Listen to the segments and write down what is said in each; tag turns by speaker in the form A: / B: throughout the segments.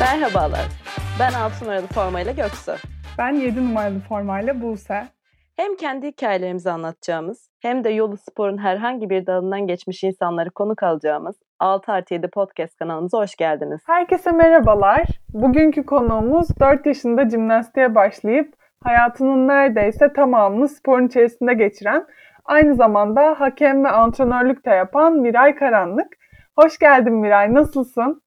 A: Merhabalar. Ben 6 numaralı formayla Göksu.
B: Ben 7 numaralı formayla Buse.
A: Hem kendi hikayelerimizi anlatacağımız hem de yolu sporun herhangi bir dalından geçmiş insanları konuk alacağımız 6 artı 7 podcast kanalımıza hoş geldiniz.
B: Herkese merhabalar. Bugünkü konuğumuz 4 yaşında jimnastiğe başlayıp hayatının neredeyse tamamını sporun içerisinde geçiren, aynı zamanda hakem ve antrenörlük de yapan Miray Karanlık. Hoş geldin Miray, nasılsın?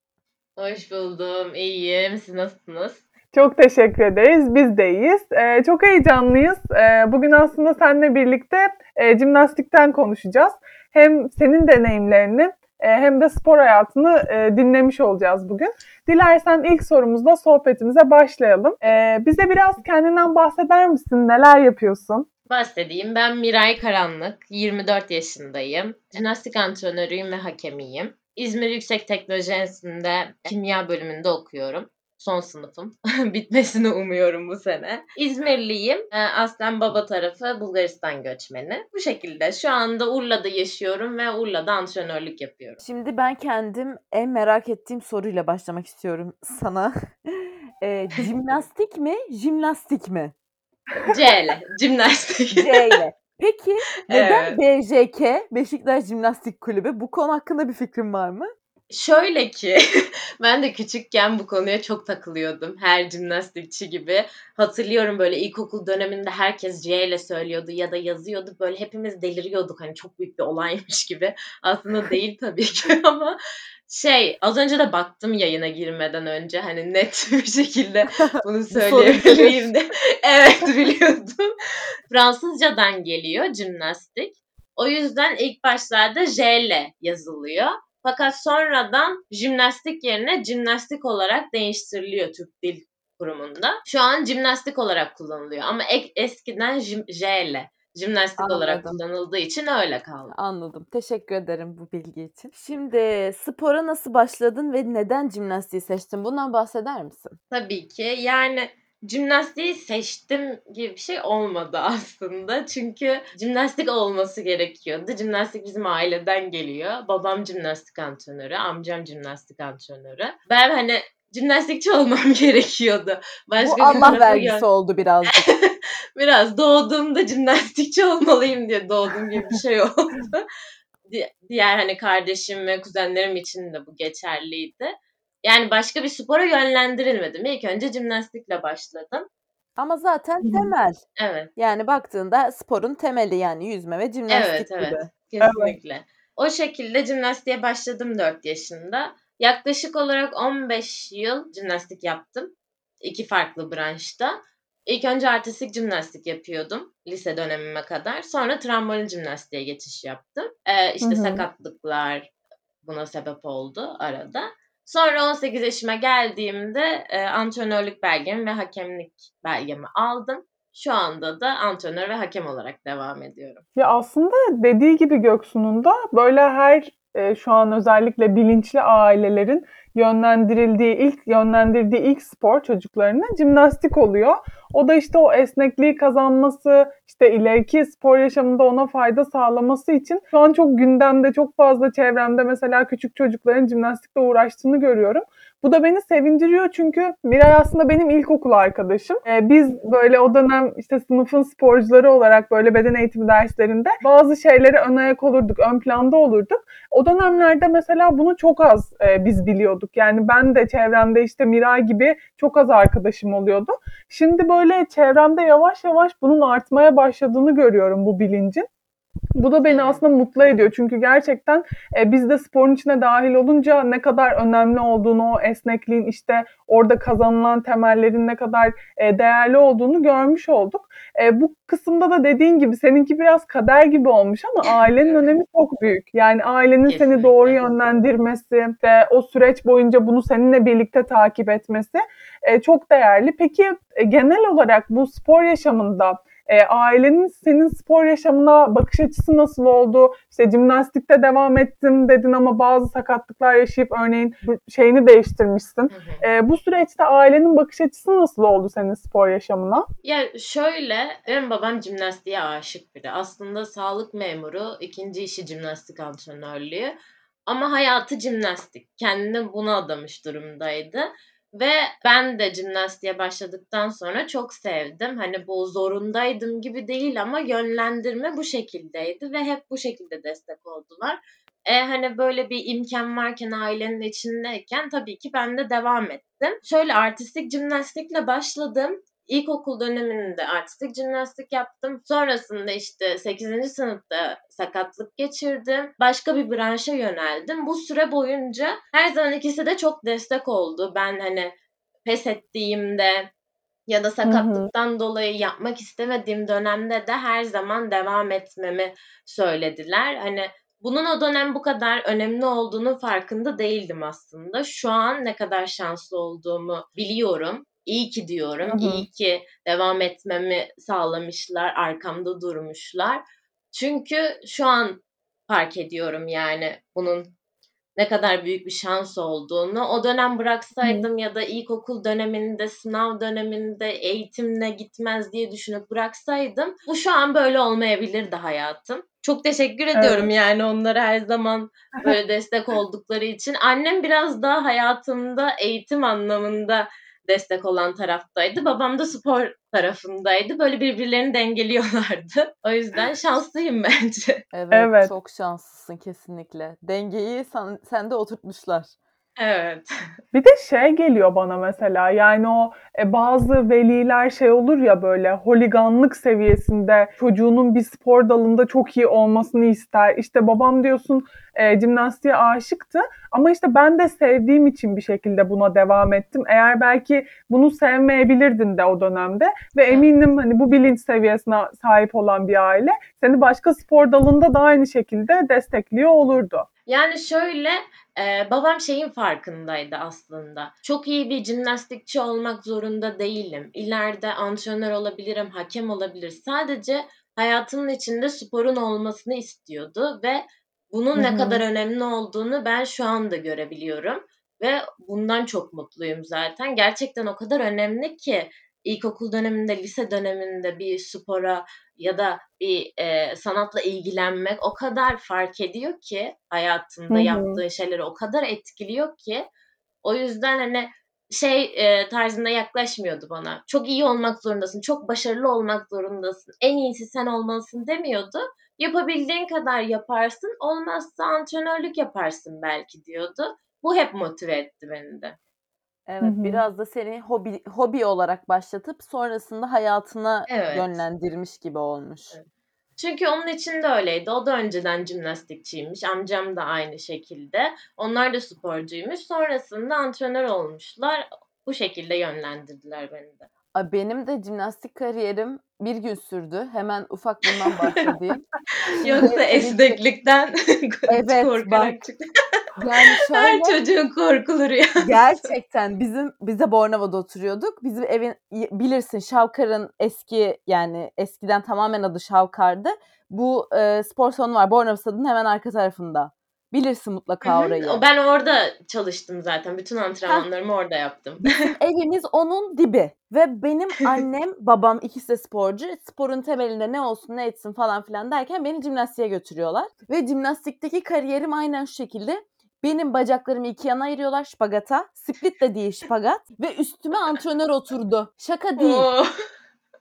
C: Hoş buldum, iyiyim. Siz nasılsınız?
B: Çok teşekkür ederiz. Biz de iyiyiz. Ee, çok heyecanlıyız. Ee, bugün aslında seninle birlikte e, jimnastikten konuşacağız. Hem senin deneyimlerini e, hem de spor hayatını e, dinlemiş olacağız bugün. Dilersen ilk sorumuzla sohbetimize başlayalım. E, bize biraz kendinden bahseder misin? Neler yapıyorsun?
C: Bahsedeyim. Ben Miray Karanlık, 24 yaşındayım. Jimnastik antrenörüyüm ve hakemiyim. İzmir Yüksek Teknoloji Enstitüsü'nde kimya bölümünde okuyorum. Son sınıfım. Bitmesini umuyorum bu sene. İzmirliyim. Ee, aslen baba tarafı Bulgaristan göçmeni. Bu şekilde. Şu anda Urla'da yaşıyorum ve Urla'da antrenörlük yapıyorum.
A: Şimdi ben kendim en merak ettiğim soruyla başlamak istiyorum sana. e, jimnastik mi, jimnastik mi?
C: C ile. Jimnastik.
A: C ile. Peki neden
C: Evet.
A: BJK, Beşiktaş Jimnastik Kulübü? Bu konu hakkında bir fikrin var mı?
C: Şöyle ki ben de küçükken bu konuya çok takılıyordum. Her jimnastikçi gibi. Hatırlıyorum böyle ilkokul döneminde herkes C ile söylüyordu ya da yazıyordu. Böyle hepimiz deliriyorduk hani çok büyük bir olaymış gibi. Aslında değil tabii ki ama şey az önce de baktım yayına girmeden önce hani net bir şekilde bunu söyleyebileyim de. evet biliyordum. Fransızcadan geliyor jimnastik. O yüzden ilk başlarda J ile yazılıyor. Fakat sonradan jimnastik yerine jimnastik olarak değiştiriliyor Türk Dil Kurumu'nda. Şu an jimnastik olarak kullanılıyor ama ek, eskiden jim, J ile jimnastik olarak
A: Anladım.
C: kullanıldığı için öyle kaldı.
A: Anladım. Teşekkür ederim bu bilgi için. Şimdi spora nasıl başladın ve neden jimnastiği seçtin? Bundan bahseder misin?
C: Tabii ki yani jimnastiği seçtim gibi bir şey olmadı aslında. Çünkü jimnastik olması gerekiyordu. Jimnastik bizim aileden geliyor. Babam jimnastik antrenörü, amcam jimnastik antrenörü. Ben hani jimnastikçi olmam gerekiyordu. Başka
A: Bu
C: bir
A: Allah vergisi oldu birazcık.
C: Biraz doğduğumda jimnastikçi olmalıyım diye doğduğum gibi bir şey oldu. Di- Diğer hani kardeşim ve kuzenlerim için de bu geçerliydi. Yani başka bir spora yönlendirilmedim. İlk önce jimnastikle başladım.
A: Ama zaten temel.
C: Evet,
A: Yani baktığında sporun temeli yani yüzme ve jimnastik
C: evet, evet.
A: gibi.
C: Kesinlikle. O şekilde jimnastiğe başladım 4 yaşında. Yaklaşık olarak 15 yıl jimnastik yaptım. İki farklı branşta. İlk önce artistik jimnastik yapıyordum lise dönemime kadar. Sonra trambolin jimnastiğe geçiş yaptım. Ee, işte
B: Hı hı.
C: sakatlıklar buna sebep oldu arada. Sonra 18 yaşıma geldiğimde e, antrenörlük belgemi ve hakemlik belgemi aldım. Şu anda da antrenör ve hakem olarak devam ediyorum.
B: Ya aslında dediği gibi Göksu'nun da böyle her e, şu an özellikle bilinçli ailelerin yönlendirildiği ilk yönlendirdiği ilk spor çocuklarına jimnastik oluyor. O da işte o esnekliği kazanması, işte ileriki spor yaşamında ona fayda sağlaması için şu an çok gündemde, çok fazla çevremde mesela küçük çocukların jimnastikle uğraştığını görüyorum. Bu da beni sevindiriyor çünkü Miray aslında benim ilkokul arkadaşım. Ee, biz böyle o dönem işte sınıfın sporcuları olarak böyle beden eğitimi derslerinde bazı şeylere ön ayak olurduk, ön planda olurduk. O dönemlerde mesela bunu çok az e, biz biliyorduk. Yani ben de çevremde işte Miray gibi çok az arkadaşım oluyordu. Şimdi böyle çevremde yavaş yavaş bunun artmaya başladığını görüyorum bu bilincin. Bu da beni aslında mutlu ediyor. Çünkü gerçekten e, biz de sporun içine dahil olunca ne kadar önemli olduğunu, o esnekliğin işte orada kazanılan temellerin ne kadar e, değerli olduğunu görmüş olduk. E, bu kısımda da dediğin gibi seninki biraz kader gibi olmuş ama ailenin önemi çok büyük. Yani ailenin seni doğru yönlendirmesi ve o süreç boyunca bunu seninle birlikte takip etmesi e, çok değerli. Peki e, genel olarak bu spor yaşamında e, ailenin senin spor yaşamına bakış açısı nasıl oldu? İşte jimnastikte devam ettim dedin ama bazı sakatlıklar yaşayıp örneğin şeyini değiştirmişsin.
C: Hı hı.
B: E, bu süreçte ailenin bakış açısı nasıl oldu senin spor yaşamına?
C: Ya şöyle, benim babam jimnastiğe aşık biri. Aslında sağlık memuru, ikinci işi jimnastik antrenörlüğü. ama hayatı jimnastik. Kendini buna adamış durumdaydı. Ve ben de jimnastiğe başladıktan sonra çok sevdim. Hani bu zorundaydım gibi değil ama yönlendirme bu şekildeydi ve hep bu şekilde destek oldular. E, hani böyle bir imkan varken ailenin içindeyken tabii ki ben de devam ettim. Şöyle artistik jimnastikle başladım. İlkokul döneminde artistik jimnastik yaptım. Sonrasında işte 8. sınıfta sakatlık geçirdim. Başka bir branşa yöneldim. Bu süre boyunca her zaman ikisi de çok destek oldu. Ben hani pes ettiğimde ya da sakatlıktan hı hı. dolayı yapmak istemediğim dönemde de her zaman devam etmemi söylediler. Hani bunun o dönem bu kadar önemli olduğunu farkında değildim aslında. Şu an ne kadar şanslı olduğumu biliyorum. İyi ki diyorum. Hı hı. İyi ki devam etmemi sağlamışlar, arkamda durmuşlar. Çünkü şu an fark ediyorum yani bunun ne kadar büyük bir şans olduğunu. O dönem bıraksaydım ya da ilkokul döneminde, sınav döneminde eğitimle gitmez diye düşünüp bıraksaydım bu şu an böyle olmayabilirdi hayatım. Çok teşekkür ediyorum evet. yani onlara her zaman böyle destek oldukları için. Annem biraz daha hayatımda eğitim anlamında destek olan taraftaydı. Babam da spor tarafındaydı. Böyle birbirlerini dengeliyorlardı. O yüzden şanslıyım bence.
A: Evet, evet. çok şanslısın kesinlikle. Dengeyi sen, sende oturtmuşlar.
C: Evet.
B: Bir de şey geliyor bana mesela yani o e, bazı veliler şey olur ya böyle holiganlık seviyesinde çocuğunun bir spor dalında çok iyi olmasını ister. İşte babam diyorsun e, jimnastiğe aşıktı ama işte ben de sevdiğim için bir şekilde buna devam ettim. Eğer belki bunu sevmeyebilirdin de o dönemde ve eminim hani bu bilinç seviyesine sahip olan bir aile seni başka spor dalında da aynı şekilde destekliyor olurdu.
C: Yani şöyle e, babam şeyin farkındaydı aslında. Çok iyi bir jimnastikçi olmak zorunda değilim. İleride antrenör olabilirim, hakem olabilir. Sadece hayatının içinde sporun olmasını istiyordu ve bunun Hı-hı. ne kadar önemli olduğunu ben şu anda görebiliyorum ve bundan çok mutluyum zaten. Gerçekten o kadar önemli ki ilkokul döneminde, lise döneminde bir spora ya da bir e, sanatla ilgilenmek o kadar fark ediyor ki hayatında Hı-hı. yaptığı şeyleri o kadar etkiliyor ki o yüzden hani şey e, tarzında yaklaşmıyordu bana. Çok iyi olmak zorundasın, çok başarılı olmak zorundasın, en iyisi sen olmalısın demiyordu. Yapabildiğin kadar yaparsın, olmazsa antrenörlük yaparsın belki diyordu. Bu hep motive etti beni de.
A: Evet, Hı hı. biraz da seni hobi hobi olarak başlatıp sonrasında hayatına Evet. yönlendirmiş gibi olmuş. Evet.
C: Çünkü onun için de öyleydi. O da önceden jimnastikçiymiş. Amcam da aynı şekilde. Onlar da sporcuymuş. Sonrasında antrenör olmuşlar. Bu şekilde yönlendirdiler beni de.
A: benim de jimnastik kariyerim bir gün sürdü. Hemen ufak bundan bahsedeyim.
C: Yoksa esneklikten
A: Evet, korkarak bak.
C: çıktı. Yani şöyle, Her çocuğun korkulur ya.
A: Gerçekten bizim bize Bornova'da oturuyorduk. Bizim evin bilirsin Şavkar'ın eski yani eskiden tamamen adı Şavkar'dı. Bu e, spor salonu var Bornova stadının hemen arka tarafında. Bilirsin mutlaka Hı-hı. orayı.
C: Ben orada çalıştım zaten. Bütün antrenmanlarımı orada yaptım.
A: evimiz onun dibi. Ve benim annem, babam ikisi de sporcu. Sporun temelinde ne olsun ne etsin falan filan derken beni jimnastiğe götürüyorlar. Ve jimnastikteki kariyerim aynen şu şekilde. Benim bacaklarımı iki yana ayırıyorlar şpagata. Split de değil şpagat. Ve üstüme antrenör oturdu. Şaka değil.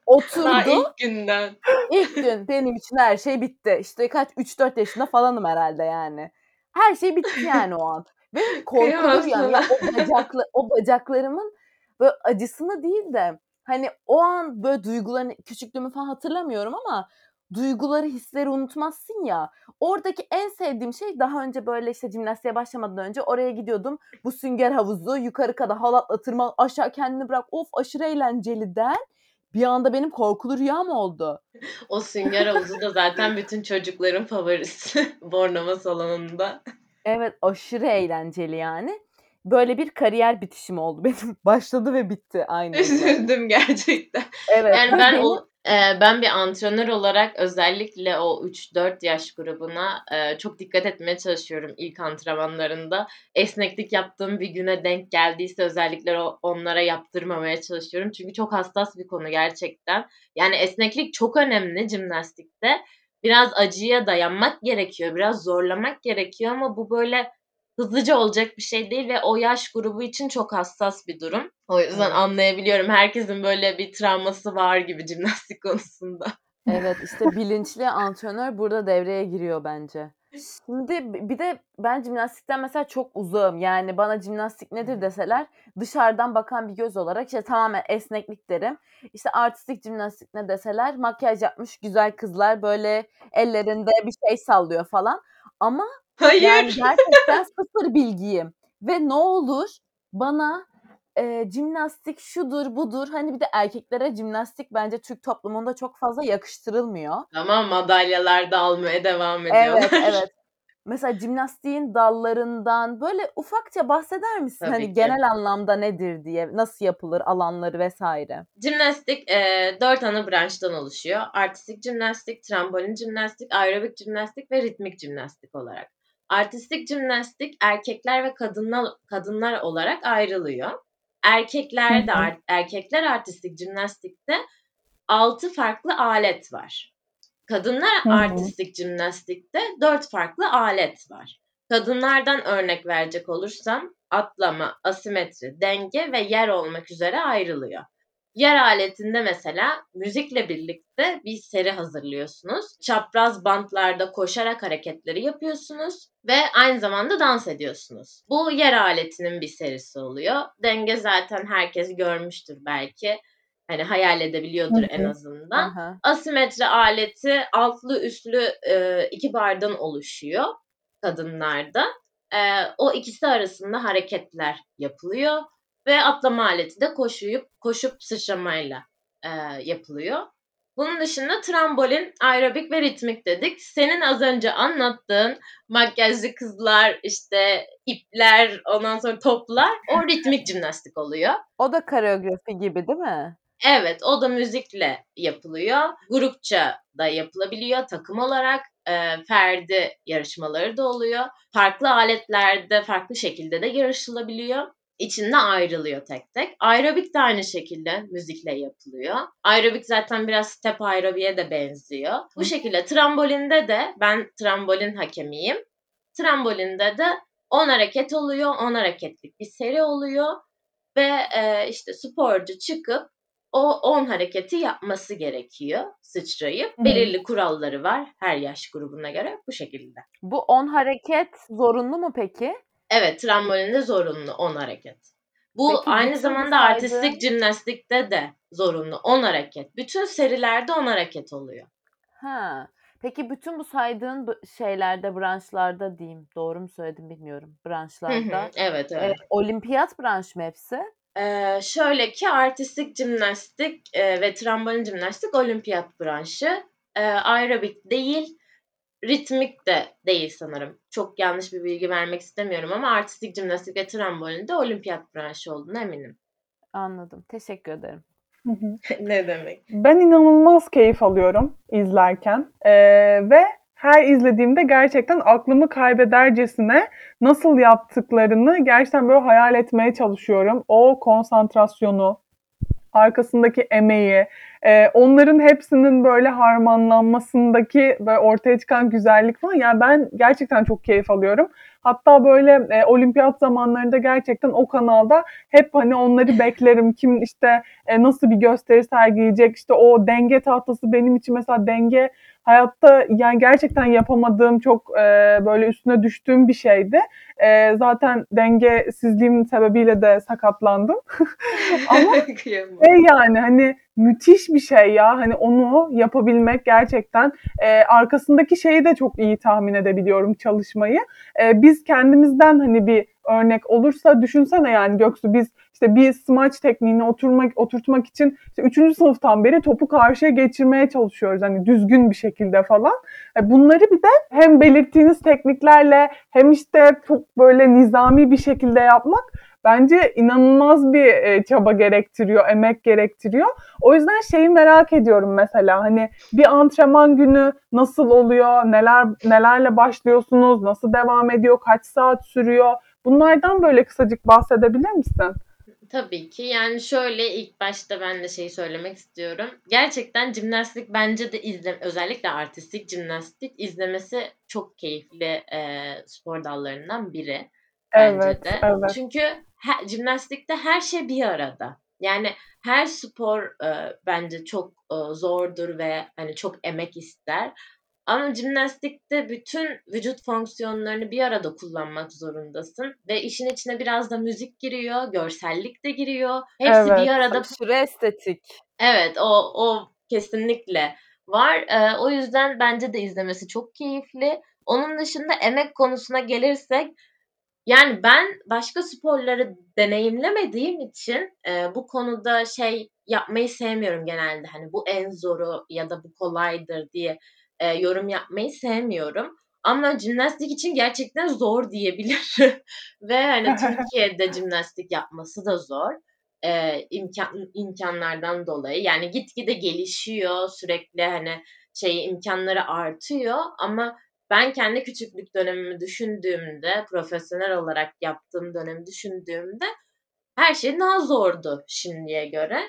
A: Oturdu. Daha
C: ilk günden.
A: İlk gün benim için her şey bitti. İşte kaç 3-4 yaşında falanım herhalde yani. Her şey bitti yani o an. Ve korkulur yani. Ya o, bacaklı, o bacaklarımın böyle acısını değil de hani o an böyle duygularını küçüklüğümü falan hatırlamıyorum ama duyguları, hisleri unutmazsın ya. Oradaki en sevdiğim şey daha önce böyle işte jimnastiğe başlamadan önce oraya gidiyordum. Bu sünger havuzu yukarı kadar halatla tırman aşağı kendini bırak of aşırı eğlenceli der. Bir anda benim korkulu rüyam oldu.
C: O sünger havuzu da zaten bütün çocukların favorisi Bornova salonunda.
A: Evet aşırı eğlenceli yani. Böyle bir kariyer bitişim oldu benim. Başladı ve bitti aynı.
C: Üzüldüm gerçekten. Evet. Yani ben benim... o ben bir antrenör olarak özellikle o 3-4 yaş grubuna, çok dikkat etmeye çalışıyorum ilk antrenmanlarında. Esneklik yaptığım bir güne denk geldiyse özellikle onlara yaptırmamaya çalışıyorum. Çünkü çok hassas bir konu gerçekten. Yani esneklik çok önemli jimnastikte. Biraz acıya dayanmak gerekiyor, biraz zorlamak gerekiyor ama bu böyle hızlıca olacak bir şey değil ve o yaş grubu için çok hassas bir durum. O yüzden
A: Evet.
C: anlayabiliyorum. Herkesin böyle bir travması var gibi jimnastik konusunda.
A: Evet işte bilinçli antrenör burada devreye giriyor bence. Şimdi bi- bir de ben jimnastikten mesela çok uzağım. Yani bana jimnastik nedir deseler dışarıdan bakan bir göz olarak işte tamamen esneklik derim. İşte artistik jimnastik ne deseler makyaj yapmış güzel kızlar böyle ellerinde bir şey sallıyor falan. Ama
C: Hayır.
A: yani gerçekten sıfır bilgiyim. Ve ne olur bana e, jimnastik şudur budur. Hani bir de erkeklere jimnastik bence Türk toplumunda çok fazla yakıştırılmıyor.
C: Tamam madalyalar da almaya devam ediyorlar.
A: Evet evet. Mesela jimnastiğin dallarından böyle ufakça bahseder misin?
C: Tabii
A: hani
C: ki.
A: genel anlamda nedir diye, nasıl yapılır, alanları vesaire.
C: Jimnastik e, dört ana branştan oluşuyor. Artistik jimnastik, trambolin jimnastik, aerobik jimnastik ve ritmik jimnastik olarak. Artistik jimnastik erkekler ve kadınlar kadınlar olarak ayrılıyor. Erkekler de erkekler artistik jimnastikte altı farklı alet var. Kadınlar artistik jimnastikte dört farklı alet var. Kadınlardan örnek verecek olursam atlama, asimetri, denge ve yer olmak üzere ayrılıyor. Yer aletinde mesela müzikle birlikte bir seri hazırlıyorsunuz. Çapraz bantlarda koşarak hareketleri yapıyorsunuz ve aynı zamanda dans ediyorsunuz. Bu yer aletinin bir serisi oluyor. Denge zaten herkes görmüştür belki. Hani hayal edebiliyordur en azından.
A: Aha.
C: Asimetri aleti altlı üstlü e, iki bardan oluşuyor kadınlarda. E, o ikisi arasında hareketler yapılıyor ve atlama aleti de koşuyup koşup sıçramayla e, yapılıyor. Bunun dışında trambolin, aerobik ve ritmik dedik. Senin az önce anlattığın makyajlı kızlar, işte ipler, ondan sonra toplar o ritmik jimnastik oluyor.
A: O da koreografi gibi değil mi?
C: Evet, o da müzikle yapılıyor. Grupça da yapılabiliyor takım olarak. E, ferdi yarışmaları da oluyor. Farklı aletlerde farklı şekilde de yarışılabiliyor. İçinde ayrılıyor tek tek. Aerobik de aynı şekilde müzikle yapılıyor. Aerobik zaten biraz step aerobiye de benziyor. Bu şekilde trambolinde de ben trambolin hakemiyim. Trambolinde de 10 hareket oluyor. 10 hareketlik bir seri oluyor. Ve e, işte sporcu çıkıp o 10 hareketi yapması gerekiyor sıçrayıp.
B: Hı.
C: Belirli kuralları var her yaş grubuna göre bu şekilde.
A: Bu 10 hareket zorunlu mu peki?
C: Evet trambolinde zorunlu 10 hareket. Bu
A: Peki,
C: aynı zamanda
A: saydığın-
C: artistik jimnastikte de zorunlu 10 hareket. Bütün serilerde 10 hareket oluyor.
A: Ha. Peki bütün bu saydığın şeylerde, branşlarda diyeyim. Doğru mu söyledim bilmiyorum.
C: Hı hı,
A: Branşlarda.
C: evet
A: e,
C: evet.
A: olimpiyat branş mı hepsi?
C: Ee, şöyle ki artistik jimnastik e, ve trambolin jimnastik olimpiyat branşı. Ee, aerobik değil, ritmik de değil sanırım. Çok yanlış bir bilgi vermek istemiyorum ama artistik jimnastik ve trambolin de olimpiyat branşı olduğuna eminim.
A: Anladım. Teşekkür ederim.
B: Hı hı.
C: ne demek?
B: Ben inanılmaz keyif alıyorum izlerken Ee, ve her izlediğimde gerçekten aklımı kaybedercesine nasıl yaptıklarını gerçekten böyle hayal etmeye çalışıyorum. O konsantrasyonu, arkasındaki emeği, e, onların hepsinin böyle harmanlanmasındaki böyle ortaya çıkan güzellik falan. Yani ben gerçekten çok keyif alıyorum. Hatta böyle e, olimpiyat zamanlarında gerçekten o kanalda hep hani onları beklerim. Kim işte e, nasıl bir gösteri sergileyecek. İşte o denge tahtası benim için mesela denge hayatta yani gerçekten yapamadığım çok e, böyle üstüne düştüğüm bir şeydi. E, zaten dengesizliğim sebebiyle de sakatlandım. Ama şey yani hani müthiş bir şey ya hani onu yapabilmek gerçekten e, arkasındaki şeyi de çok iyi tahmin edebiliyorum çalışmayı. E, biz kendimizden hani bir örnek olursa düşünsene yani Göksu biz işte bir smaç tekniğini oturmak oturtmak için işte 3. sınıftan beri topu karşıya geçirmeye çalışıyoruz hani düzgün bir şekilde falan. E, bunları bir de hem belirttiğiniz tekniklerle hem işte çok böyle nizami bir şekilde yapmak bence inanılmaz bir e, çaba gerektiriyor, emek gerektiriyor. O yüzden şeyi merak ediyorum mesela hani bir antrenman günü nasıl oluyor, neler nelerle başlıyorsunuz, nasıl devam ediyor, kaç saat sürüyor? Bunlardan böyle kısacık bahsedebilir misin?
C: Tabii ki. Yani şöyle ilk başta ben de şeyi söylemek istiyorum. Gerçekten jimnastik bence de izle özellikle artistik jimnastik izlemesi çok keyifli e, spor dallarından biri. bence
B: Evet,
C: de.
B: evet.
C: Çünkü he jimnastikte her şey bir arada. Yani her spor, eee, bence çok, ııı, zordur ve, hani, çok emek ister ama jimnastikte bütün vücut fonksiyonlarını bir arada kullanmak zorundasın ve işin içine biraz da müzik giriyor, görsellik de giriyor. Hepsi
B: Evet.
C: bir arada
A: Aşırı estetik.
C: Evet, o o kesinlikle var. Eee, o yüzden bence de izlemesi çok keyifli. Onun dışında emek konusuna gelirsek, yani, ben başka sporları deneyimlemediğim için, eee, bu konuda şey yapmayı sevmiyorum genelde, hani, bu en zoru ya da bu kolaydır diye, eee, yorum yapmayı sevmiyorum. Ama jimnastik için gerçekten zor diyebilirim. Ve, hani, Türkiye'de jimnastik yapması da zor, eee, imkân imkânlardan dolayı. Yani, gitgide gelişiyor, sürekli, hani, şeyi, imkânları artıyor. Ama ben kendi küçüklük dönemimi düşündüğümde, profesyonel olarak yaptığım dönemi düşündüğümde her şey daha zordu şimdiye göre.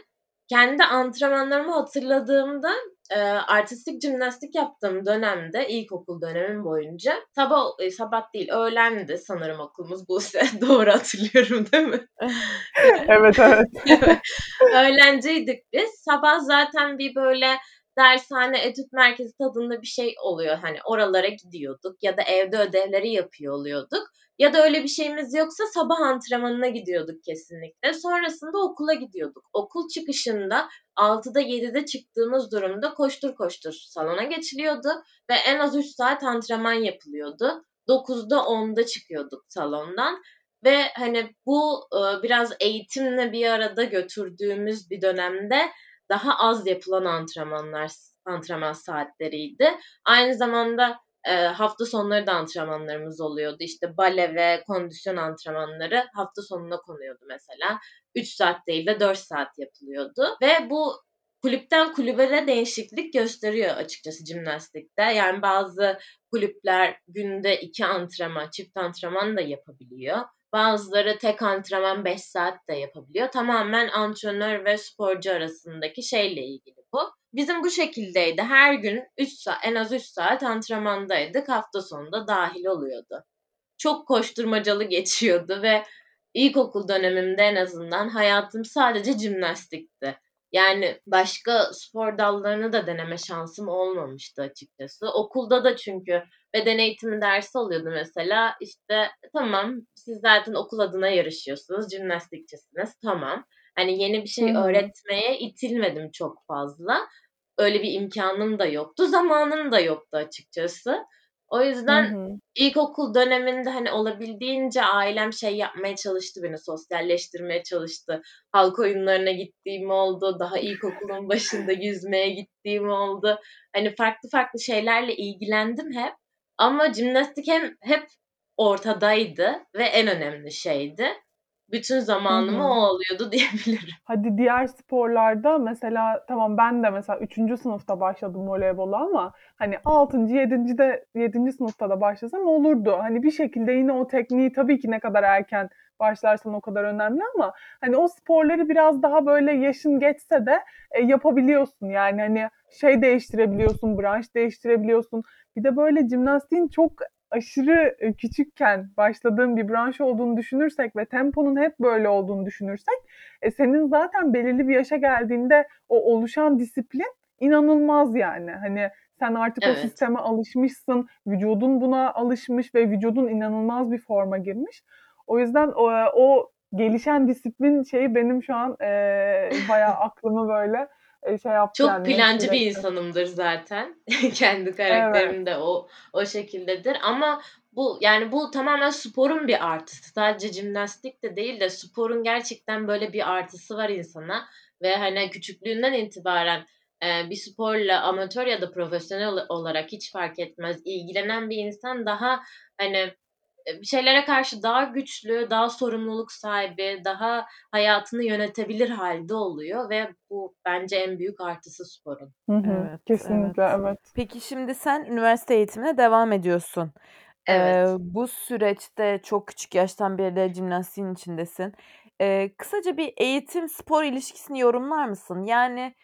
C: Kendi antrenmanlarımı hatırladığımda, eee, artistik jimnastik yaptığım dönemde, ilkokul dönemim boyunca sabah eee, sabah değil, öğlendi sanırım okulumuz. Buse, doğru hatırlıyorum değil mi?
B: Evet, evet.
C: Evet. Öğlenciydik biz. Sabah zaten bir böyle dershane, etüt merkezi tadında bir şey oluyor. Hani, oralara gidiyorduk ya da evde ödevleri yapıyor oluyorduk ya da öyle bir şeyimiz yoksa sabah antrenmanına gidiyorduk kesinlikle. Sonrasında okula gidiyorduk. Okul çıkışında 6'da 7'de çıktığımız durumda koştur koştur salona geçiliyordu ve en az 3 saat antrenman yapılıyordu. 9'da 10'da çıkıyorduk salondan ve, hani, bu, biraz eğitimle bir arada götürdüğümüz bir dönemde daha az yapılan antrenmanlar antrenman saatleriydi. Aynı zamanda, eee, hafta sonları da antrenmanlarımız oluyordu. İşte, bale ve kondisyon antrenmanları hafta sonuna konuyordu mesela. 3 saat değil de 4 saat yapılıyordu ve bu kulüpten kulübe de değişiklik gösteriyor açıkçası jimnastikte. Yani, bazı kulüpler günde 2 antrenman, çift antrenman da yapabiliyor. Bazıları tek antrenman 5 saat de yapabiliyor. Tamamen antrenör ve sporcu arasındaki şeyle ilgili bu. Bizim bu şekildeydi. Her gün 3 saat, en az 3 saat antrenmandaydık. Hafta sonu da dâhil oluyordu. Çok koşturmacalı geçiyordu ve ilkokul dönemimde en azından hayatım sadece jimnastikti. Yani, başka spor dallarını da deneme şansım olmamıştı açıkçası. Okulda da çünkü beden eğitimi dersi oluyordu mesela. İşte, tamam, siz zaten okul adına yarışıyorsunuz, jimnastikçisiniz, tamam. Hani, yeni bir şey öğretmeye itilmedim çok fazla. Öyle bir imkânım da yoktu, zamanım da yoktu açıkçası. O
B: Hı
C: yüzden
B: hı.
C: ilkokul döneminde, hani, olabildiğince ailem şey yapmaya çalıştı beni, sosyalleştirmeye çalıştı. Halk oyunlarına gittiğim oldu, daha ilkokulun başında yüzmeye gittiğim oldu. Hani, farklı farklı şeylerle ilgilendim hep ama jimnastik hem hep ortadaydı ve en önemli şeydi. Bütün zamanımı
B: hı.
C: o alıyordu diyebilirim.
B: Hadi diğer sporlarda mesela tamam ben de mesela 3. sınıfta başladım voleybola ama hani 6. 7.de 7. sınıfta da başlasam olurdu. Hani bir şekilde yine o tekniği tabii ki ne kadar erken başlarsan o kadar önemli ama hani o sporları biraz daha böyle yaşın geçse de e, yapabiliyorsun. Yani hani şey değiştirebiliyorsun, branş değiştirebiliyorsun. Bir de böyle jimnastiğin çok aşırı e, küçükken başladığın bir branş olduğunu düşünürsek ve temponun hep böyle olduğunu düşünürsek e, senin zaten belirli bir yaşa geldiğinde o oluşan disiplin inanılmaz yani. Hani sen artık o
C: Evet.
B: sisteme alışmışsın, vücudun buna alışmış ve vücudun inanılmaz bir forma girmiş. O yüzden o, o gelişen disiplin şeyi benim şu an e, bayağı aklımı böyle e, şey yaptı
C: Çok
B: yani
C: plancı
B: meşgul
C: bir insanımdır zaten. Kendi
B: Evet.
C: karakterim de o o şekildedir ama bu, yani, bu tamamen sporun bir artısı. Sadece jimnastik de değil de sporun gerçekten böyle bir artısı var insana ve, hani, küçüklüğünden itibaren, eee, bir sporla amatör ya da profesyonel olarak hiç fark etmez, ilgilenen bir insan daha, hani, bir şeylere karşı daha güçlü, daha sorumluluk sahibi, daha hayatını yönetebilir hâlde oluyor ve bu bence en büyük artısı sporun.
B: Hı hı.
A: Evet, evet.
B: Kesinlikle evet.
A: Peki şimdi sen üniversite eğitimine devam ediyorsun.
C: Evet.
A: Eee, bu süreçte çok küçük yaştan beri de jimnastiğin içindesin. Eee, kısaca bir eğitim spor ilişkisini yorumlar mısın? Yani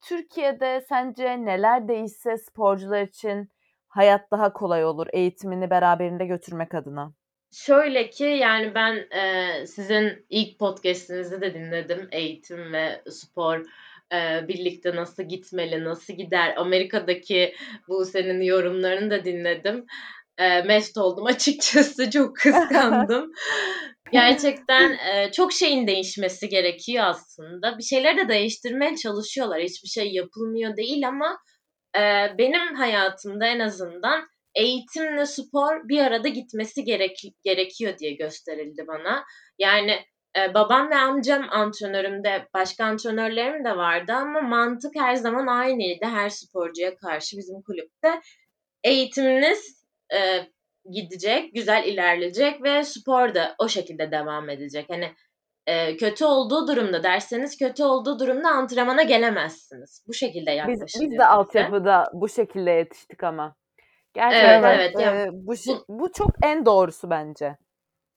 A: Türkiye'de sence neler değişse sporcular için hayat daha kolay olur eğitimini beraberinde götürmek adına?
C: Şöyle ki yani ben e, sizin ilk podcast'inizi de dinledim. Eğitim ve spor e, birlikte nasıl gitmeli, nasıl gider. Amerika'daki bu senin yorumlarını da dinledim. E, mest oldum açıkçası. Çok kıskandım. Gerçekten e, çok şeyin değişmesi gerekiyor aslında. Bir şeyler de değiştirmeye çalışıyorlar. Hiçbir şey yapılmıyor değil ama e, benim hayatımda en azından eğitimle spor bir arada gitmesi gerek, gerekiyor diye gösterildi bana. Yani e, babam ve amcam antrenörümde, başka antrenörlerim de vardı ama mantık her zaman aynıydı her sporcuya karşı bizim kulüpte. Eğitiminiz e, gidecek, güzel ilerleyecek ve spor da o şekilde devam edecek. Hani e, kötü olduğu durumda, derseniz kötü olduğu durumda antrenmana gelemezsiniz. Bu şekilde yaklaşılıyor.
A: Biz, biz de altyapıda bu şekilde yetiştik ama. Gerçekten evet, evet. E, bu, bu, bu çok en doğrusu bence.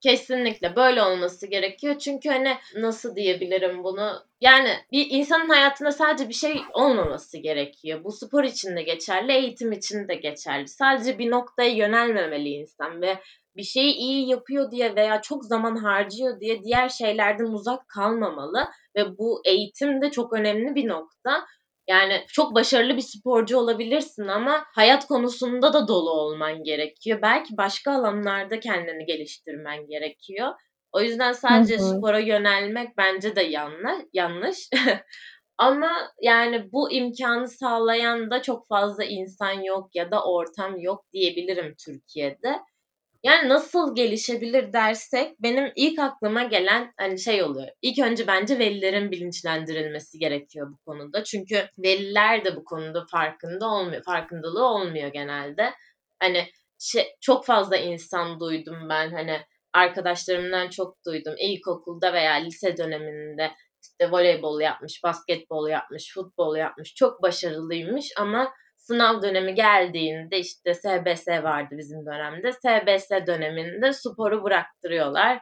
C: Kesinlikle böyle olması gerekiyor. Çünkü hani nasıl diyebilirim bunu? Yani bir insanın hayatında sadece bir şey olmaması gerekiyor. Bu spor için de geçerli, eğitim için de geçerli. Sadece bir noktaya yönelmemeli insan ve bir şeyi iyi yapıyor diye veya çok zaman harcıyor diye diğer şeylerden uzak kalmamalı ve bu eğitim de çok önemli bir nokta. Yani çok başarılı bir sporcu olabilirsin ama hayat konusunda da dolu olman gerekiyor. Belki başka alanlarda kendini geliştirmen gerekiyor. O yüzden sadece hı hı. spora yönelmek bence de yanlış. yanlış. ama yani bu imkanı sağlayan da çok fazla insan yok ya da ortam yok diyebilirim Türkiye'de. Yani nasıl gelişebilir dersek benim ilk aklıma gelen hani şey oluyor. İlk önce bence velilerin bilinçlendirilmesi gerekiyor bu konuda. Çünkü veliler de bu konuda farkında olmuyor, farkındalığı olmuyor genelde. Hani şey, çok fazla insan duydum ben hani arkadaşlarımdan çok duydum. İlkokulda veya lise döneminde işte voleybol yapmış, basketbol yapmış, futbol yapmış. Çok başarılıymış ama sınav dönemi geldiğinde işte SBS vardı bizim dönemde. SBS döneminde sporu bıraktırıyorlar.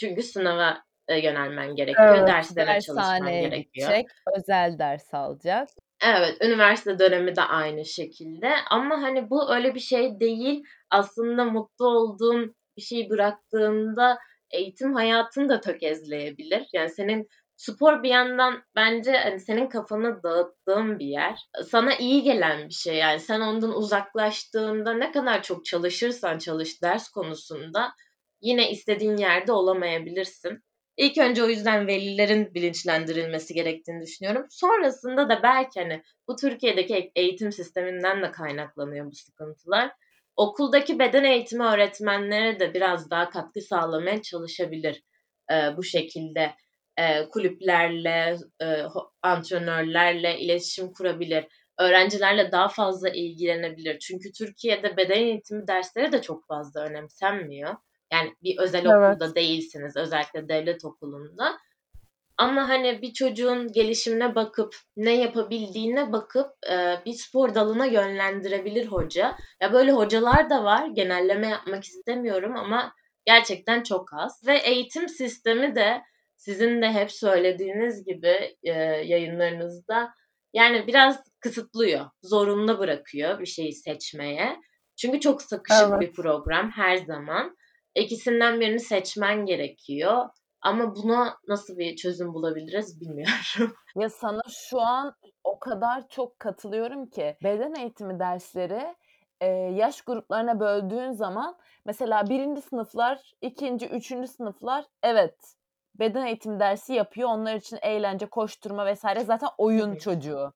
C: Çünkü sınava e, yönelmen gerekiyor. Evet, derslere çalışman gerekiyor. Gidecek,
A: özel ders alacak.
C: Evet, üniversite dönemi de aynı şekilde. Ama hani bu öyle bir şey değil. Aslında mutlu olduğun bir şeyi bıraktığında eğitim hayatını da tökezleyebilir. Yani senin spor bir yandan bence hani senin kafanı dağıttığın bir yer. Sana iyi gelen bir şey yani. Sen ondan uzaklaştığında ne kadar çok çalışırsan çalış ders konusunda yine istediğin yerde olamayabilirsin. İlk önce o yüzden velilerin bilinçlendirilmesi gerektiğini düşünüyorum. Sonrasında da belki hani bu Türkiye'deki eğitim sisteminden de kaynaklanıyor bu sıkıntılar. Okuldaki beden eğitimi öğretmenlere de biraz daha katkı sağlamaya çalışabilir e, bu şekilde e, kulüplerle, e, antrenörlerle iletişim kurabilir. Öğrencilerle daha fazla ilgilenebilir. Çünkü Türkiye'de beden eğitimi dersleri de çok fazla önemsenmiyor. Yani bir özel evet. okulda değilsiniz, özellikle devlet okulunda. Ama hani bir çocuğun gelişimine bakıp ne yapabildiğine bakıp e, bir spor dalına yönlendirebilir hoca. Ya böyle hocalar da var. Genelleme yapmak istemiyorum ama gerçekten çok az. Ve eğitim sistemi de sizin de hep söylediğiniz gibi e, yayınlarınızda yani biraz kısıtlıyor, zorunlu bırakıyor bir şeyi seçmeye. Çünkü çok sıkışık evet. bir program her zaman. İkisinden birini seçmen gerekiyor. Ama buna nasıl bir çözüm bulabiliriz bilmiyorum.
A: Ya sana şu an o kadar çok katılıyorum ki beden eğitimi dersleri e, yaş gruplarına böldüğün zaman mesela birinci sınıflar, ikinci, üçüncü sınıflar evet beden eğitimi dersi yapıyor. Onlar için eğlence, koşturma vesaire zaten oyun Tabii. çocuğu.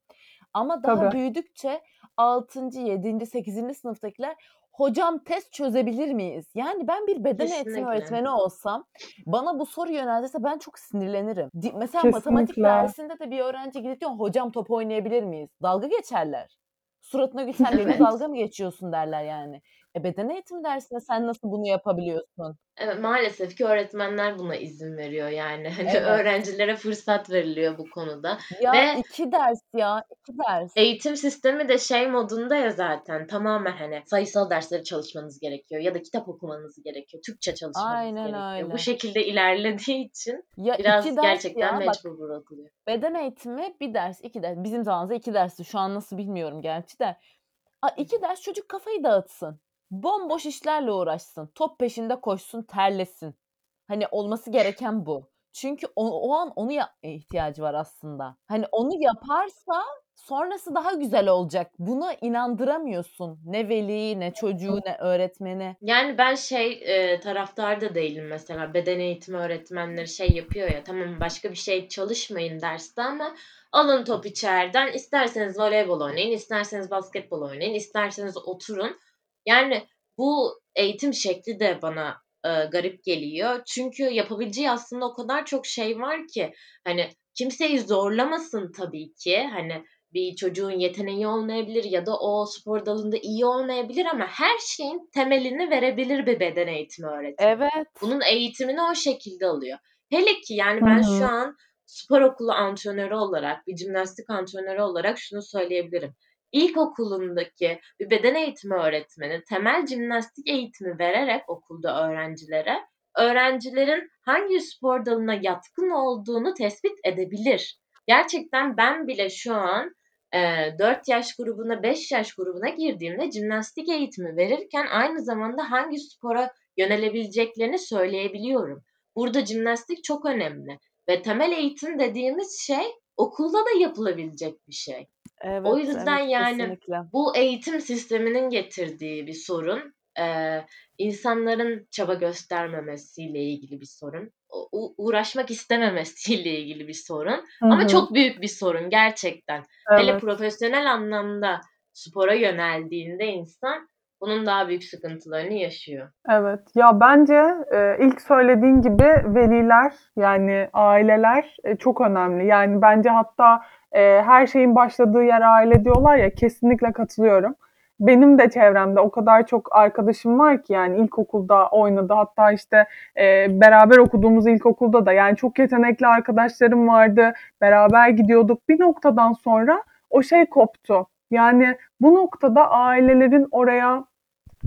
A: Ama daha Tabii. büyüdükçe 6. 7. 8. sınıftakiler hocam test çözebilir miyiz? Yani ben bir beden Kesinlikle. eğitimi öğretmeni olsam bana bu soru yöneltirse ben çok sinirlenirim. Mesela Kesinlikle. matematik dersinde de bir öğrenci gidip diyor hocam top oynayabilir miyiz? Dalga geçerler. Suratına gül sen evet. dalga mı geçiyorsun derler yani. E beden eğitimi dersinde sen nasıl bunu yapabiliyorsun?
C: Evet, maalesef ki öğretmenler buna izin veriyor yani. Hani evet. öğrencilere fırsat veriliyor bu konuda.
A: Ya Ve iki ders ya, iki ders.
C: Eğitim sistemi de şey modunda ya zaten tamamen hani sayısal dersleri çalışmanız gerekiyor ya da kitap okumanız gerekiyor. Türkçe çalışmanız Aynen gerekiyor. Öyle. Bu şekilde ilerlediği için ya biraz iki ders gerçekten ya, mecbur bırakılıyor.
A: Beden eğitimi bir ders, iki ders. Bizim zamanımızda iki dersti. Şu an nasıl bilmiyorum gerçi de. A, iki ders çocuk kafayı dağıtsın. Bomboş işlerle uğraşsın. Top peşinde koşsun, terlesin. Hani olması gereken bu. Çünkü o, o an onu yapmaya ihtiyacı var aslında. Hani onu yaparsa sonrası daha güzel olacak. Buna inandıramıyorsun. Ne veliyi, ne çocuğu, ne öğretmeni.
C: Yani ben şey e, taraftar da değilim mesela. Beden eğitimi öğretmenleri şey yapıyor ya. Tamam başka bir şey çalışmayın derste ama alın top içeriden. İsterseniz voleybol oynayın, isterseniz basketbol oynayın, isterseniz oturun. Yani bu eğitim şekli de bana e, garip geliyor. Çünkü yapabileceği aslında o kadar çok şey var ki hani kimseyi zorlamasın tabii ki. Hani bir çocuğun yeteneği olmayabilir ya da o spor dalında iyi olmayabilir ama her şeyin temelini verebilir bir beden eğitimi öğretmeni.
A: Evet.
C: Bunun eğitimini o şekilde alıyor. Hele ki yani ben
B: Hı hı.
C: şu an spor okulu antrenörü olarak, bir jimnastik antrenörü olarak şunu söyleyebilirim. İlkokulundaki bir beden eğitimi öğretmeni temel jimnastik eğitimi vererek okulda öğrencilere öğrencilerin hangi spor dalına yatkın olduğunu tespit edebilir. Gerçekten ben bile şu an e, 4 yaş grubuna 5 yaş grubuna girdiğimde jimnastik eğitimi verirken aynı zamanda hangi spora yönelebileceklerini söyleyebiliyorum. Burada jimnastik çok önemli ve temel eğitim dediğimiz şey okulda da yapılabilecek bir şey.
A: Evet,
C: O yüzden
A: evet,
C: yani
A: kesinlikle.
C: bu eğitim sisteminin getirdiği bir sorun. Ee, insanların çaba göstermemesiyle ilgili bir sorun. u- uğraşmak istememesiyle ilgili bir sorun.
B: Hı
C: Ama
B: hı.
C: çok büyük bir sorun gerçekten. Hele
B: Evet.
C: profesyonel anlamda spora yöneldiğinde insan bunun daha büyük sıkıntılarını yaşıyor.
B: Evet. Ya bence e, ilk söylediğin gibi veliler yani aileler e, çok önemli. Yani bence hatta e, her şeyin başladığı yer aile diyorlar ya kesinlikle katılıyorum. Benim de çevremde o kadar çok arkadaşım var ki yani ilkokulda oynadı. Hatta işte e, beraber okuduğumuz ilkokulda da yani çok yetenekli arkadaşlarım vardı. Beraber gidiyorduk. Bir noktadan sonra o şey koptu. Yani bu noktada ailelerin oraya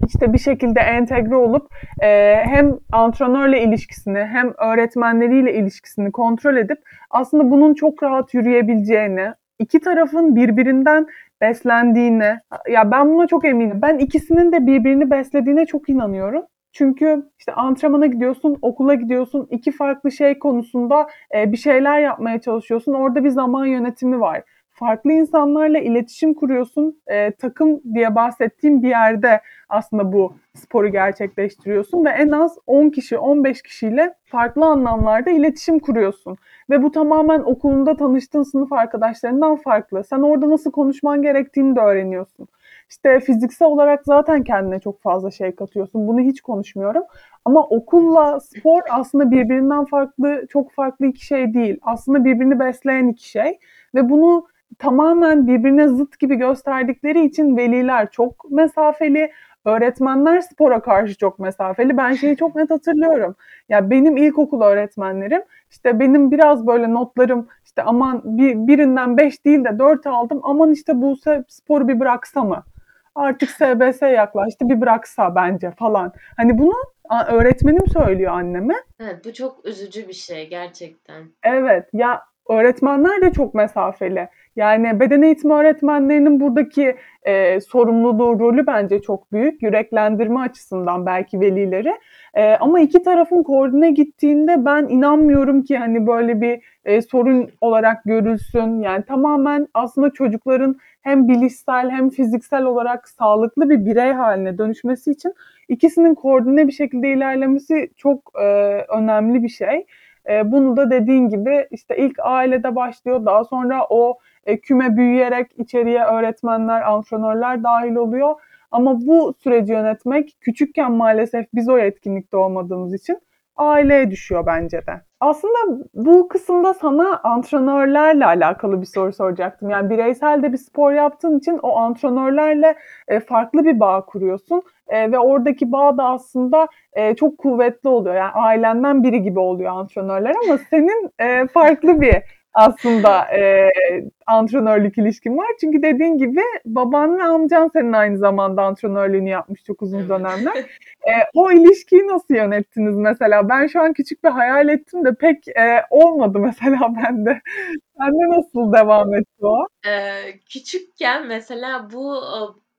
B: işte bir şekilde entegre olup e, hem antrenörle ilişkisini hem öğretmenleriyle ilişkisini kontrol edip aslında bunun çok rahat yürüyebileceğini, iki tarafın birbirinden beslendiğine, ya ben buna çok eminim. Ben ikisinin de birbirini beslediğine çok inanıyorum. Çünkü işte antrenmana gidiyorsun, okula gidiyorsun, iki farklı şey konusunda e, bir şeyler yapmaya çalışıyorsun. Orada bir zaman yönetimi var. Farklı insanlarla iletişim kuruyorsun. E, takım diye bahsettiğim bir yerde aslında bu sporu gerçekleştiriyorsun ve en az 10 kişi, 15 kişiyle farklı anlamlarda iletişim kuruyorsun. Ve bu tamamen okulunda tanıştığın sınıf arkadaşlarından farklı. Sen orada nasıl konuşman gerektiğini de öğreniyorsun. İşte fiziksel olarak zaten kendine çok fazla şey katıyorsun. Bunu hiç konuşmuyorum. Ama okulla spor aslında birbirinden farklı, çok farklı iki şey değil. Aslında birbirini besleyen iki şey. Ve bunu tamamen birbirine zıt gibi gösterdikleri için veliler çok mesafeli, öğretmenler spora karşı çok mesafeli. Ben şeyi çok net hatırlıyorum. Ya benim ilkokul öğretmenlerim işte benim biraz böyle notlarım işte aman bir, birinden 5 değil de 4 aldım. Aman işte bu sporu bir bıraksa mı? Artık SBS yaklaştı bir bıraksa bence falan. Hani bunu öğretmenim söylüyor anneme.
C: Evet bu çok üzücü bir şey gerçekten.
B: Evet ya öğretmenler de çok mesafeli. Yani beden eğitimi öğretmenlerinin buradaki e, sorumluluğu, rolü bence çok büyük. Yüreklendirme açısından belki velileri. E, ama iki tarafın koordine gittiğinde ben inanmıyorum ki hani böyle bir e, sorun olarak görülsün. Yani tamamen aslında çocukların hem bilişsel hem fiziksel olarak sağlıklı bir birey haline dönüşmesi için ikisinin koordine bir şekilde ilerlemesi çok e, önemli bir şey. E, bunu da dediğin gibi işte ilk ailede başlıyor. Daha sonra o e, küme büyüyerek içeriye öğretmenler, antrenörler dahil oluyor. Ama bu süreci yönetmek küçükken maalesef biz o etkinlikte olmadığımız için aileye düşüyor bence de. Aslında bu kısımda sana antrenörlerle alakalı bir soru soracaktım. Yani bireysel de bir spor yaptığın için o antrenörlerle e, farklı bir bağ kuruyorsun. E, ve oradaki bağ da aslında e, çok kuvvetli oluyor. Yani ailenden biri gibi oluyor antrenörler ama senin farklı bir aslında e, antrenörlük ilişkin var. Çünkü dediğin gibi baban ve amcan senin aynı zamanda antrenörlüğünü yapmış çok uzun dönemler. E, o ilişkiyi nasıl yönettiniz mesela? Ben şu an küçük bir hayal ettim de pek e, olmadı mesela bende. Bende nasıl devam etti o?
C: Ee, küçükken mesela bu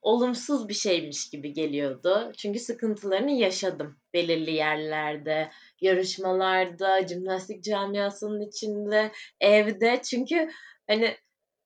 C: olumsuz bir şeymiş gibi geliyordu. Çünkü sıkıntılarını yaşadım belirli yerlerde, yarışmalarda, jimnastik camiasının içinde, evde. Çünkü hani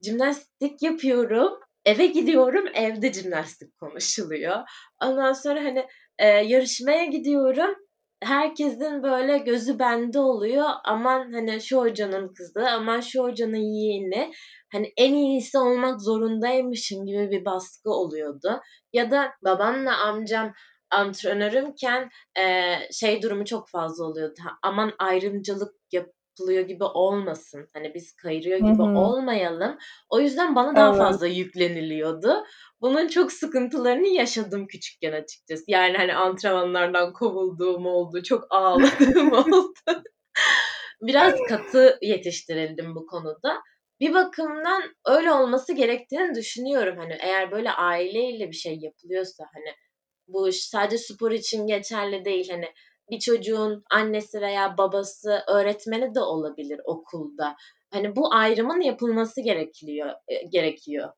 C: jimnastik yapıyorum, eve gidiyorum, evde jimnastik konuşuluyor. Ondan sonra hani e, yarışmaya gidiyorum, herkesin böyle gözü bende oluyor. Aman hani şu hocanın kızı, aman şu hocanın yeğeni. Hani en iyisi olmak zorundaymışım gibi bir baskı oluyordu. Ya da babamla amcam antrenörümken e, şey durumu çok fazla oluyordu. Aman ayrımcılık yapılıyor gibi olmasın. Hani biz kayırıyor gibi
B: Hı hı.
C: olmayalım. O yüzden bana daha
B: Evet.
C: fazla yükleniliyordu. Bunun çok sıkıntılarını yaşadım küçükken açıkçası. Yani hani antrenmanlardan kovulduğum oldu, çok ağladığım oldu. Biraz katı yetiştirildim bu konuda. Bir bakımdan öyle olması gerektiğini düşünüyorum. Hani eğer böyle aileyle bir şey yapılıyorsa hani bu sadece spor için geçerli değil. Hani bir çocuğun annesi veya babası öğretmeni de olabilir okulda. Hani bu ayrımın yapılması gerekiyor e, gerekiyor.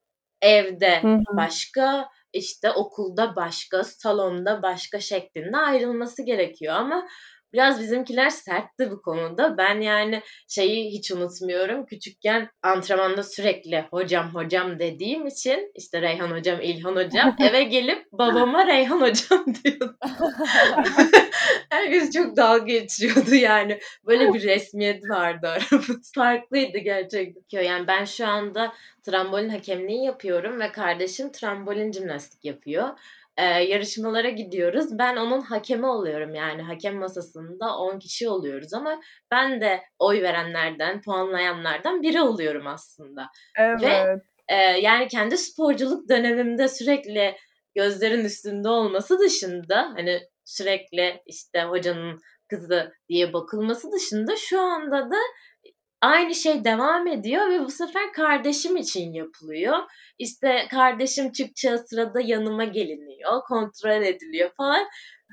C: Evde
B: Hı hı.
C: başka, işte okulda başka, salonda başka şeklinde ayrılması gerekiyor ama biraz bizimkiler sertti bu konuda. Ben yani şeyi hiç unutmuyorum. Küçükken antrenmanda sürekli hocam hocam dediğim için işte Reyhan hocam, İlhan hocam eve gelip babama Reyhan hocam diyordum. Herkes çok dalga geçiyordu yani. Böyle bir resmiyet vardı aramız. Farklıydı gerçekten. Yani ben şu anda trambolin hakemliği yapıyorum ve kardeşim trambolin jimnastik yapıyor. Ee, yarışmalara gidiyoruz. Ben onun hakemi oluyorum yani hakem masasında 10 kişi oluyoruz ama ben de oy verenlerden, puanlayanlardan biri oluyorum aslında.
B: Evet.
C: Ve e, yani kendi sporculuk dönemimde sürekli gözlerin üstünde olması dışında hani sürekli işte hocanın kızı diye bakılması dışında şu anda da aynı şey devam ediyor ve bu sefer kardeşim için yapılıyor. İşte kardeşim çıkacağı sırada yanıma geliniyor, kontrol ediliyor falan.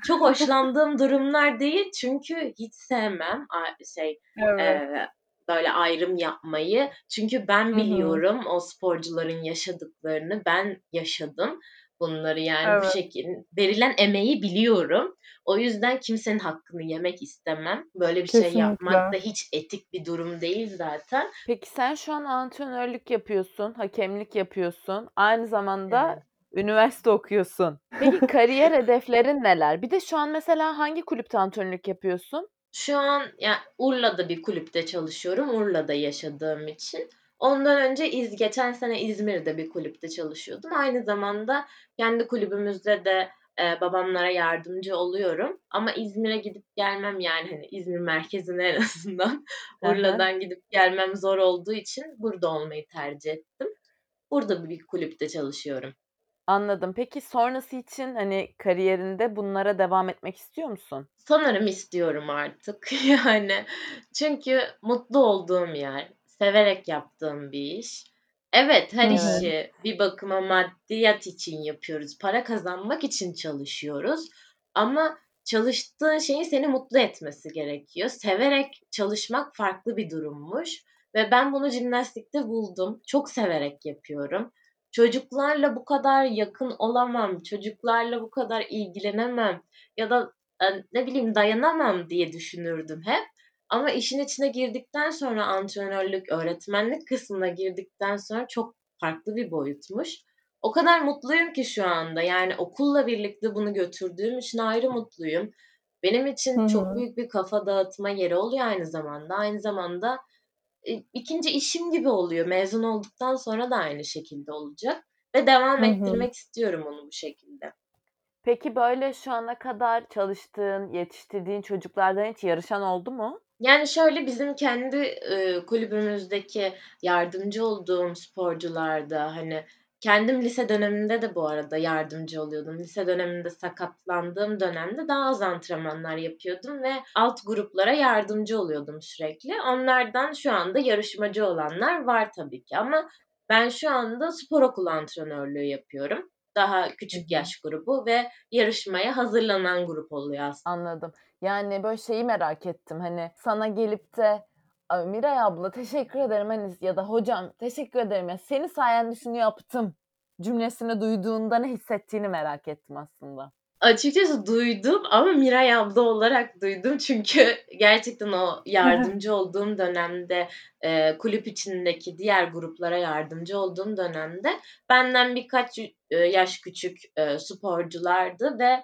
C: Çok hoşlandığım durumlar değil çünkü hiç sevmem şey
B: Evet.
C: e, böyle ayrım yapmayı. Çünkü ben biliyorum o sporcuların yaşadıklarını, ben yaşadım bunları yani bu
B: Evet.
C: şekilde verilen emeği biliyorum. O yüzden kimsenin hakkını yemek istemem. Böyle bir şey yapmak da
B: Kesinlikle.
C: hiç etik bir durum değil zaten.
A: Peki sen şu an antrenörlük yapıyorsun, hakemlik yapıyorsun. Aynı zamanda
C: Evet.
A: üniversite okuyorsun. Peki kariyer hedeflerin neler? Bir de şu an mesela hangi kulüpte antrenörlük yapıyorsun?
C: Şu an ya Urla'da bir kulüpte çalışıyorum. Urla'da yaşadığım için. Ondan önce iz geçen sene İzmir'de bir kulüpte çalışıyordum. Aynı zamanda kendi kulübümüzde de e, babamlara yardımcı oluyorum. Ama İzmir'e gidip gelmem yani hani İzmir merkezine en azından. Urla'dan gidip gelmem zor olduğu için burada olmayı tercih ettim. Burada bir kulüpte çalışıyorum.
A: Anladım. Peki sonrası için hani kariyerinde bunlara devam etmek istiyor musun?
C: Sanırım istiyorum artık. Yani çünkü mutlu olduğum yer, severek yaptığım bir iş. Evet, her.
A: Evet.
C: işi bir bakıma maddiyat için yapıyoruz. Para kazanmak için çalışıyoruz. Ama çalıştığın şeyin seni mutlu etmesi gerekiyor. Severek çalışmak farklı bir durummuş. Ve ben bunu jimnastikte buldum. Çok severek yapıyorum. Çocuklarla bu kadar yakın olamam. Çocuklarla bu kadar ilgilenemem. Ya da e, ne bileyim dayanamam diye düşünürdüm hep. Ama işin içine girdikten sonra antrenörlük, öğretmenlik kısmına girdikten sonra çok farklı bir boyutmuş. O kadar mutluyum ki şu anda. Yani okulla birlikte bunu götürdüğüm için ayrı mutluyum. Benim için çok
B: hı.
C: büyük bir kafa dağıtma yeri oluyor aynı zamanda. Aynı zamanda e, ikinci işim gibi oluyor. Mezun olduktan sonra da aynı şekilde olacak. Ve devam
B: Hı hı.
C: ettirmek istiyorum onu bu şekilde.
A: Peki böyle şu ana kadar çalıştığın, yetiştirdiğin çocuklardan hiç yarışan oldu mu?
C: Yani şöyle bizim kendi e, kulübümüzdeki yardımcı olduğum sporcularda hani kendim lise döneminde de bu arada yardımcı oluyordum. Lise döneminde sakatlandığım dönemde daha az antrenmanlar yapıyordum ve alt gruplara yardımcı oluyordum sürekli. Onlardan şu anda yarışmacı olanlar var tabii ki ama ben şu anda spor okulu antrenörlüğü yapıyorum. Daha
B: Hı
C: küçük
B: hı.
C: yaş grubu ve yarışmaya hazırlanan grup oluyor aslında.
A: Anladım. Yani böyle şeyi merak ettim. Hani sana gelip de "Ay, Miray abla teşekkür ederim hani ya da hocam teşekkür ederim ya senin sayende şunu yaptım cümlesini duyduğunda ne hissettiğini merak ettim aslında.
C: Açıkçası duydum ama Miray abla olarak duydum. Çünkü gerçekten o yardımcı olduğum dönemde e, kulüp içindeki diğer gruplara yardımcı olduğum dönemde benden birkaç e, yaş küçük e, sporculardı ve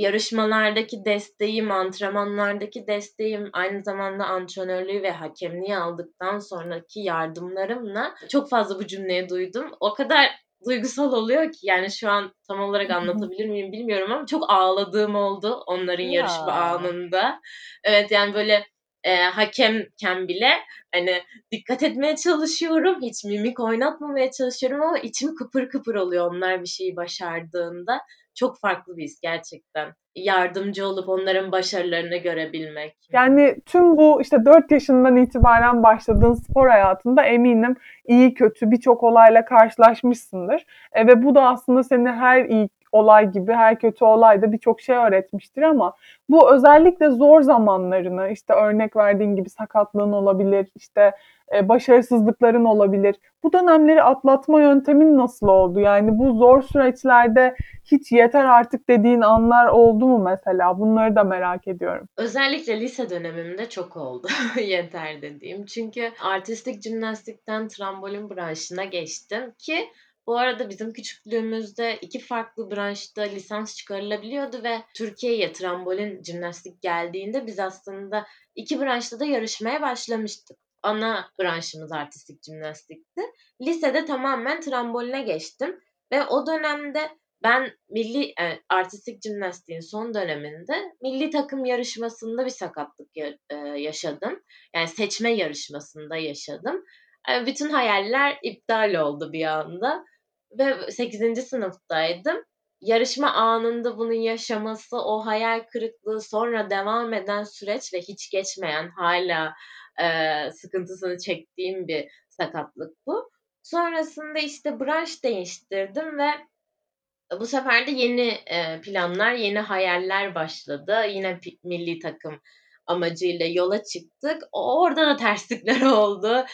C: yarışmalardaki desteğim, antrenmanlardaki desteğim, aynı zamanda antrenörlüğü ve hakemliği aldıktan sonraki yardımlarımla çok fazla bu cümleyi duydum. O kadar duygusal oluyor ki yani şu an tam olarak anlatabilir miyim bilmiyorum ama çok ağladığım oldu onların ya. yarışma anında. Evet yani böyle e, hakemken bile hani dikkat etmeye çalışıyorum. Hiç mimik oynatmamaya çalışıyorum ama içim kıpır kıpır oluyor onlar bir şeyi başardığında çok farklı bir his gerçekten. Yardımcı olup onların başarılarını görebilmek.
B: Yani tüm bu işte 4 yaşından itibaren başladığın spor hayatında eminim iyi kötü birçok olayla karşılaşmışsındır. E, ve bu da aslında seni her iyi olay gibi her kötü olay da birçok şey öğretmiştir ama bu özellikle zor zamanlarını işte örnek verdiğin gibi sakatlığın olabilir, işte e, başarısızlıkların olabilir. Bu dönemleri atlatma yöntemin nasıl oldu? Yani bu zor süreçlerde hiç yeter artık dediğin anlar oldu mu mesela? Bunları da merak ediyorum.
C: Özellikle lise dönemimde çok oldu yeter dediğim. Çünkü artistik jimnastikten trambolin branşına geçtim ki bu arada bizim küçüklüğümüzde iki farklı branşta lisans çıkarılabiliyordu ve Türkiye'ye trambolin jimnastik geldiğinde biz aslında iki branşta da yarışmaya başlamıştık. Ana branşımız artistik jimnastikti. Lisede tamamen tramboline geçtim ve o dönemde ben milli e, artistik jimnastiğin son döneminde milli takım yarışmasında bir sakatlık e, yaşadım. Yani seçme yarışmasında yaşadım. E, bütün hayaller iptal oldu bir anda ve 8. sınıftaydım. Yarışma anında bunun yaşaması, o hayal kırıklığı, sonra devam eden süreç ve hiç geçmeyen hala e, sıkıntısını çektiğim bir sakatlık bu. Sonrasında işte branş değiştirdim ve bu sefer de yeni e, planlar, yeni hayaller başladı. Yine milli takım amacıyla yola çıktık. Orada da terslikler oldu.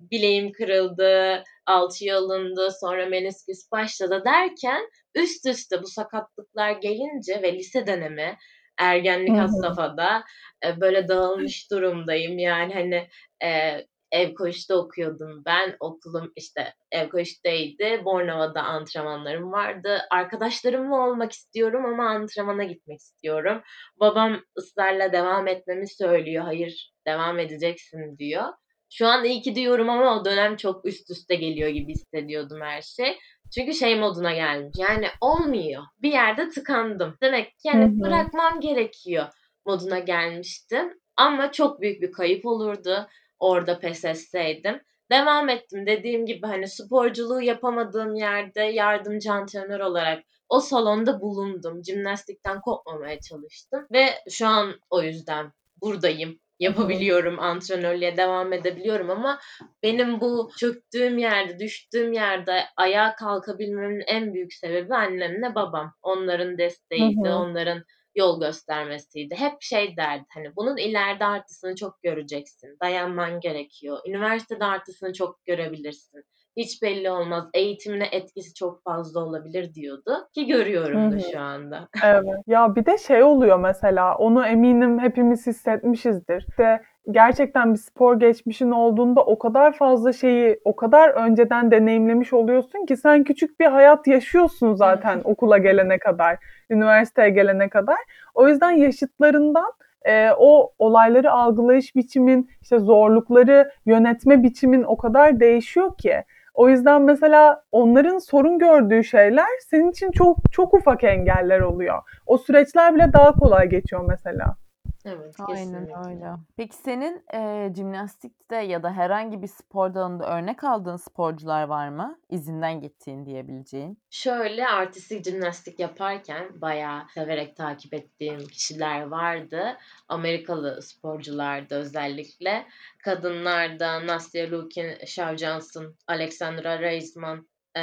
C: Bileğim kırıldı, alçı alındı, sonra menisküs başladı derken üst üste bu sakatlıklar gelince ve lise dönemi ergenlik safhada e, böyle dağılmış durumdayım. Yani hani e, ev koğuşta okuyordum ben. Okulum işte ev koğuştaydı. Bornova'da antrenmanlarım vardı. Arkadaşlarımla olmak istiyorum ama antrenmana gitmek istiyorum. Babam ısrarla devam etmemi söylüyor. Hayır devam edeceksin diyor. Şu an iyi ki diyorum ama o dönem çok üst üste geliyor gibi hissediyordum her şey. Çünkü şey moduna gelmiş. Yani olmuyor. Bir yerde tıkandım. Demek ki yani Hı-hı. bırakmam gerekiyor moduna gelmiştim. Ama çok büyük bir kayıp olurdu orada pes etseydim. Devam ettim. Dediğim gibi hani sporculuğu yapamadığım yerde yardımcı antrenör olarak o salonda bulundum. Jimnastikten kopmamaya çalıştım ve şu an o yüzden buradayım yapabiliyorum, antrenörlüğe devam edebiliyorum ama benim bu çöktüğüm yerde, düştüğüm yerde ayağa kalkabilmemin en büyük sebebi annemle babam. Onların desteğiydi, hı hı. onların yol göstermesiydi. Hep şey derdi hani bunun ileride artısını çok göreceksin. Dayanman gerekiyor. Üniversitede artısını çok görebilirsin hiç belli olmaz. Eğitimine etkisi çok fazla olabilir diyordu. Ki görüyorum da şu anda.
B: Evet. Ya bir de şey oluyor mesela onu eminim hepimiz hissetmişizdir. İşte gerçekten bir spor geçmişin olduğunda o kadar fazla şeyi o kadar önceden deneyimlemiş oluyorsun ki sen küçük bir hayat yaşıyorsun zaten okula gelene kadar, üniversiteye gelene kadar. O yüzden yaşıtlarından e, o olayları algılayış biçimin, işte zorlukları yönetme biçimin o kadar değişiyor ki. O yüzden mesela onların sorun gördüğü şeyler senin için çok çok ufak engeller oluyor. O süreçler bile daha kolay geçiyor mesela.
C: Evet,
A: Aynen öyle. Peki senin e, jimnastikte ya da herhangi bir spor dalında örnek aldığın sporcular var mı? İzinden gittiğin diyebileceğin.
C: Şöyle artistik jimnastik yaparken bayağı severek takip ettiğim kişiler vardı. Amerikalı sporcularda özellikle. Kadınlarda Nastya Lukin, Shaw Johnson, Alexandra Reisman, e,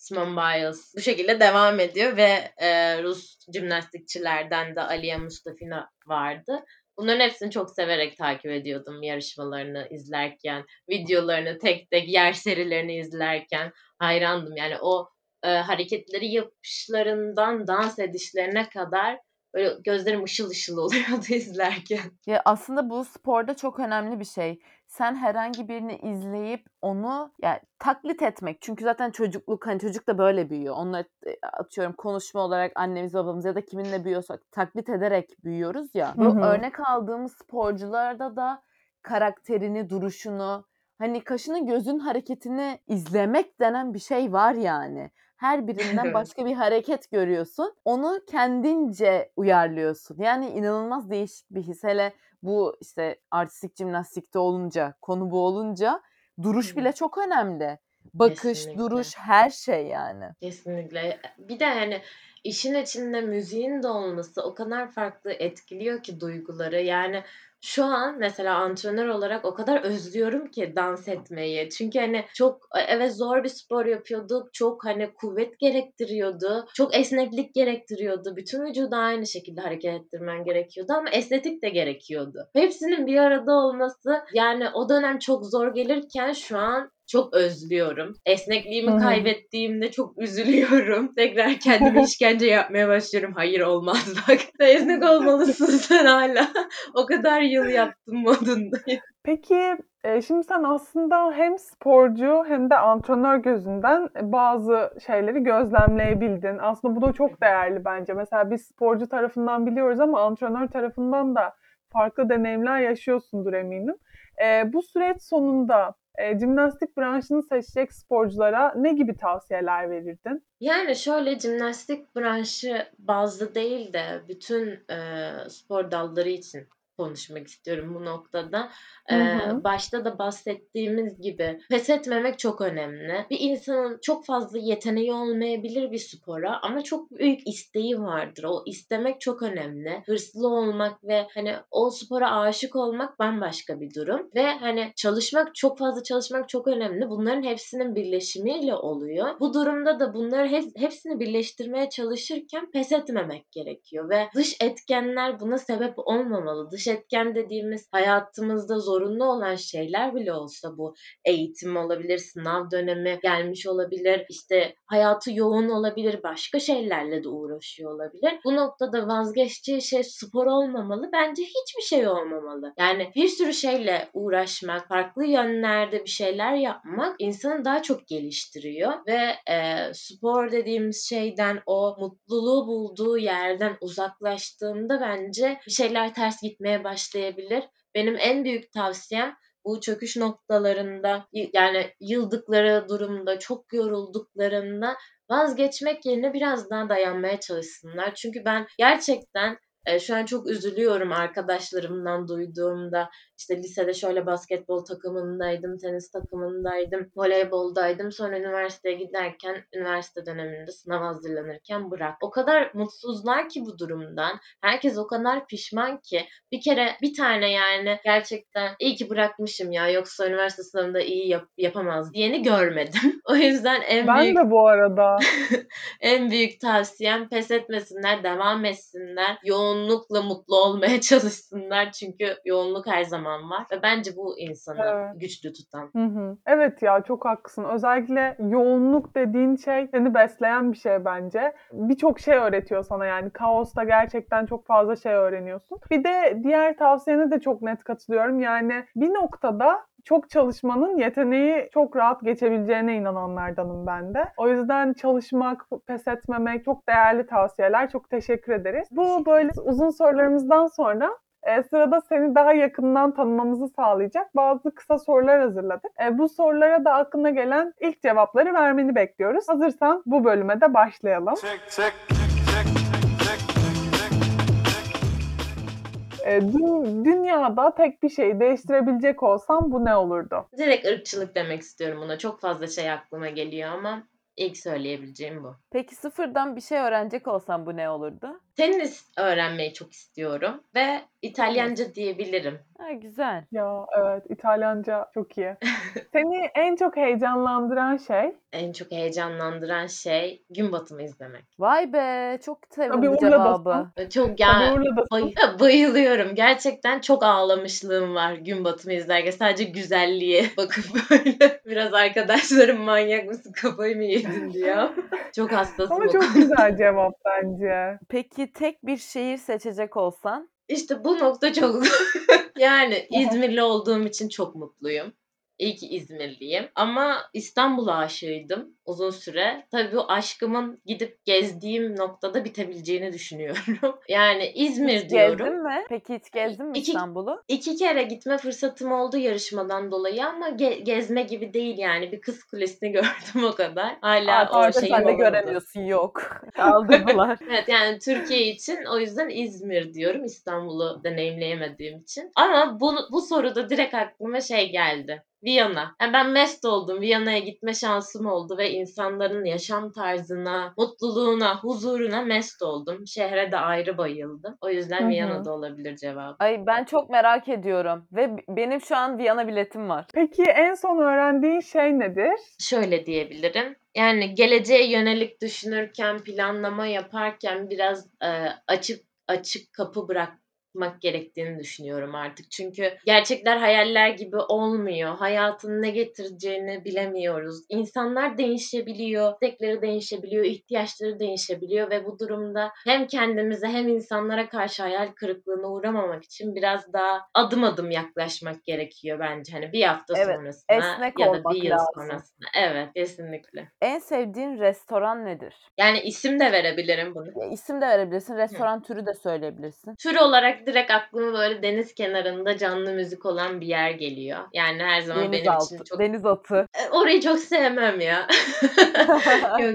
C: Simone Biles bu şekilde devam ediyor ve e, Rus jimnastikçilerden de Aliya Mustafina vardı. Bunların hepsini çok severek takip ediyordum yarışmalarını izlerken, videolarını tek tek, yer serilerini izlerken hayrandım. Yani o e, hareketleri yapışlarından dans edişlerine kadar böyle gözlerim ışıl ışıl oluyordu izlerken.
A: Ya aslında bu sporda çok önemli bir şey. Sen herhangi birini izleyip onu yani taklit etmek. Çünkü zaten çocukluk hani çocuk da böyle büyüyor. Onları e, atıyorum konuşma olarak annemiz babamız ya da kiminle büyüyorsak taklit ederek büyüyoruz ya. Bu örnek aldığımız sporcularda da karakterini, duruşunu, hani kaşının gözün hareketini izlemek denen bir şey var yani. Her birinden başka bir hareket görüyorsun. Onu kendince uyarlıyorsun. Yani inanılmaz değişik bir his. Hele bu işte artistik jimnastikte olunca, konu bu olunca duruş bile çok önemli. Bakış,
C: Kesinlikle.
A: duruş, her şey yani.
C: Kesinlikle. Bir de hani işin içinde müziğin de olması o kadar farklı etkiliyor ki duyguları. Yani şu an mesela antrenör olarak o kadar özlüyorum ki dans etmeyi. Çünkü hani çok evet zor bir spor yapıyorduk. Çok hani kuvvet gerektiriyordu. Çok esneklik gerektiriyordu. Bütün vücudu aynı şekilde hareket ettirmen gerekiyordu ama estetik de gerekiyordu. Hepsinin bir arada olması yani o dönem çok zor gelirken şu an çok özlüyorum. Esnekliğimi kaybettiğimde çok üzülüyorum. Tekrar kendime işkence yapmaya başlıyorum. Hayır olmaz bak. Esnek olmalısın sen hala. o kadar yıl yaptım modundayım.
B: Peki e, şimdi sen aslında hem sporcu hem de antrenör gözünden bazı şeyleri gözlemleyebildin. Aslında bu da çok değerli bence. Mesela biz sporcu tarafından biliyoruz ama antrenör tarafından da farklı deneyimler yaşıyorsundur eminim. E, bu süreç sonunda e, jimnastik branşını seçecek sporculara ne gibi tavsiyeler verirdin?
C: Yani şöyle jimnastik branşı bazlı değil de bütün e, spor dalları için konuşmak istiyorum bu noktada. Ee, başta da bahsettiğimiz gibi pes etmemek çok önemli. Bir insanın çok fazla yeteneği olmayabilir bir spora ama çok büyük isteği vardır. O istemek çok önemli. Hırslı olmak ve hani o spora aşık olmak bambaşka bir durum. Ve hani çalışmak, çok fazla çalışmak çok önemli. Bunların hepsinin birleşimiyle oluyor. Bu durumda da bunları hep- hepsini birleştirmeye çalışırken pes etmemek gerekiyor. Ve dış etkenler buna sebep olmamalı. Dış etken dediğimiz hayatımızda zorunlu olan şeyler bile olsa bu eğitim olabilir, sınav dönemi gelmiş olabilir, işte hayatı yoğun olabilir, başka şeylerle de uğraşıyor olabilir. Bu noktada vazgeçeceği şey spor olmamalı. Bence hiçbir şey olmamalı. Yani bir sürü şeyle uğraşmak, farklı yönlerde bir şeyler yapmak insanı daha çok geliştiriyor ve e, spor dediğimiz şeyden o mutluluğu bulduğu yerden uzaklaştığında bence bir şeyler ters gitmeye başlayabilir. Benim en büyük tavsiyem bu çöküş noktalarında yani yıldıkları durumda çok yorulduklarında vazgeçmek yerine biraz daha dayanmaya çalışsınlar. Çünkü ben gerçekten e, şu an çok üzülüyorum arkadaşlarımdan duyduğumda işte lisede şöyle basketbol takımındaydım, tenis takımındaydım, voleyboldaydım. Sonra üniversiteye giderken, üniversite döneminde sınav hazırlanırken bırak. O kadar mutsuzlar ki bu durumdan. Herkes o kadar pişman ki. Bir kere bir tane yani gerçekten iyi ki bırakmışım ya yoksa üniversite sınavında iyi yap- yapamaz diyeni görmedim. o yüzden en
B: Ben
C: büyük
B: de bu arada.
C: en büyük tavsiyem pes etmesinler, devam etsinler. Yoğunlukla mutlu olmaya çalışsınlar. Çünkü yoğunluk her zaman var. Ve bence bu insanı
B: Evet.
C: güçlü tutan.
B: Hı hı. Evet ya çok haklısın. Özellikle yoğunluk dediğin şey seni besleyen bir şey bence. Birçok şey öğretiyor sana yani. Kaosta gerçekten çok fazla şey öğreniyorsun. Bir de diğer tavsiyene de çok net katılıyorum. Yani bir noktada çok çalışmanın yeteneği çok rahat geçebileceğine inananlardanım ben de. O yüzden çalışmak, pes etmemek çok değerli tavsiyeler. Çok teşekkür ederiz. Bu böyle uzun sorularımızdan sonra e, sırada seni daha yakından tanımamızı sağlayacak bazı kısa sorular hazırladık. E, bu sorulara da aklına gelen ilk cevapları vermeni bekliyoruz. Hazırsan bu bölüme de başlayalım.
D: Check, check, check, check.
B: E, dü- dünyada tek bir şeyi değiştirebilecek olsam bu ne olurdu?
C: Direkt ırkçılık demek istiyorum buna. Çok fazla şey aklıma geliyor ama ilk söyleyebileceğim bu.
A: Peki sıfırdan bir şey öğrenecek olsan bu ne olurdu?
C: Tenis öğrenmeyi çok istiyorum ve İtalyanca diyebilirim.
A: Ha, güzel.
B: Ya evet İtalyanca çok iyi. Seni en çok heyecanlandıran şey?
C: En çok heyecanlandıran şey gün batımı izlemek.
A: Vay be çok sevdim
B: Tabii
A: bu cevabı.
C: Çok ya bay- bayılıyorum. Gerçekten çok ağlamışlığım var gün batımı izlerken. Sadece güzelliğe bakıp böyle biraz arkadaşlarım manyak mısın kafayı mı yedin diyor. Çok hassasım.
B: Ama çok güzel cevap bence.
A: Peki tek bir şehir seçecek olsan?
C: İşte bu nokta çok yani İzmirli olduğum için çok mutluyum. İyi ki İzmirliyim. Ama İstanbul'a aşığıydım uzun süre. Tabii bu aşkımın gidip gezdiğim noktada bitebileceğini düşünüyorum. Yani İzmir
A: Hiç
C: diyorum.
A: gezdin mi? Peki hiç gezdin mi
C: İki-
A: İstanbul'u?
C: İki kere gitme fırsatım oldu yarışmadan dolayı ama ge- gezme gibi değil yani. Bir kız kulesini gördüm o kadar. Hala
A: Artık
C: o şeyim
A: sen de göremiyorsun yok. Kaldırdılar.
C: Evet yani Türkiye için o yüzden İzmir diyorum İstanbul'u deneyimleyemediğim için. Ama bu, bu soruda direkt aklıma şey geldi. Viyana. Yani ben mest oldum. Viyana'ya gitme şansım oldu ve insanların yaşam tarzına, mutluluğuna, huzuruna mest oldum. Şehre de ayrı bayıldım. O yüzden
B: Hı hı.
C: Viyana'da olabilir cevabı.
A: Ay ben çok merak ediyorum ve benim şu an Viyana biletim var.
B: Peki en son öğrendiğin şey nedir?
C: şöyle diyebilirim. Yani geleceğe yönelik düşünürken, planlama yaparken biraz e, açık açık kapı bırakmak gerektiğini düşünüyorum artık. Çünkü gerçekler hayaller gibi olmuyor. Hayatın ne getireceğini bilemiyoruz. İnsanlar değişebiliyor, istekleri değişebiliyor, ihtiyaçları değişebiliyor ve bu durumda hem kendimize hem insanlara karşı hayal kırıklığına uğramamak için biraz daha adım adım yaklaşmak gerekiyor bence. Hani bir hafta
A: Evet,
C: sonrasına
A: esnek
C: ya da
A: olmak
C: bir yıl
A: lazım.
C: sonrasına. Evet, kesinlikle.
A: En sevdiğin restoran nedir?
C: Yani isim de verebilirim bunu.
A: Ya, isim de verebilirsin, restoran türü de söyleyebilirsin.
C: Tür olarak direkt aklıma böyle deniz kenarında canlı müzik olan bir yer geliyor. Yani her zaman
A: Deniz
C: benim
A: altı,
C: için çok...
A: deniz atı.
C: E, Orayı çok sevmem ya. Yok.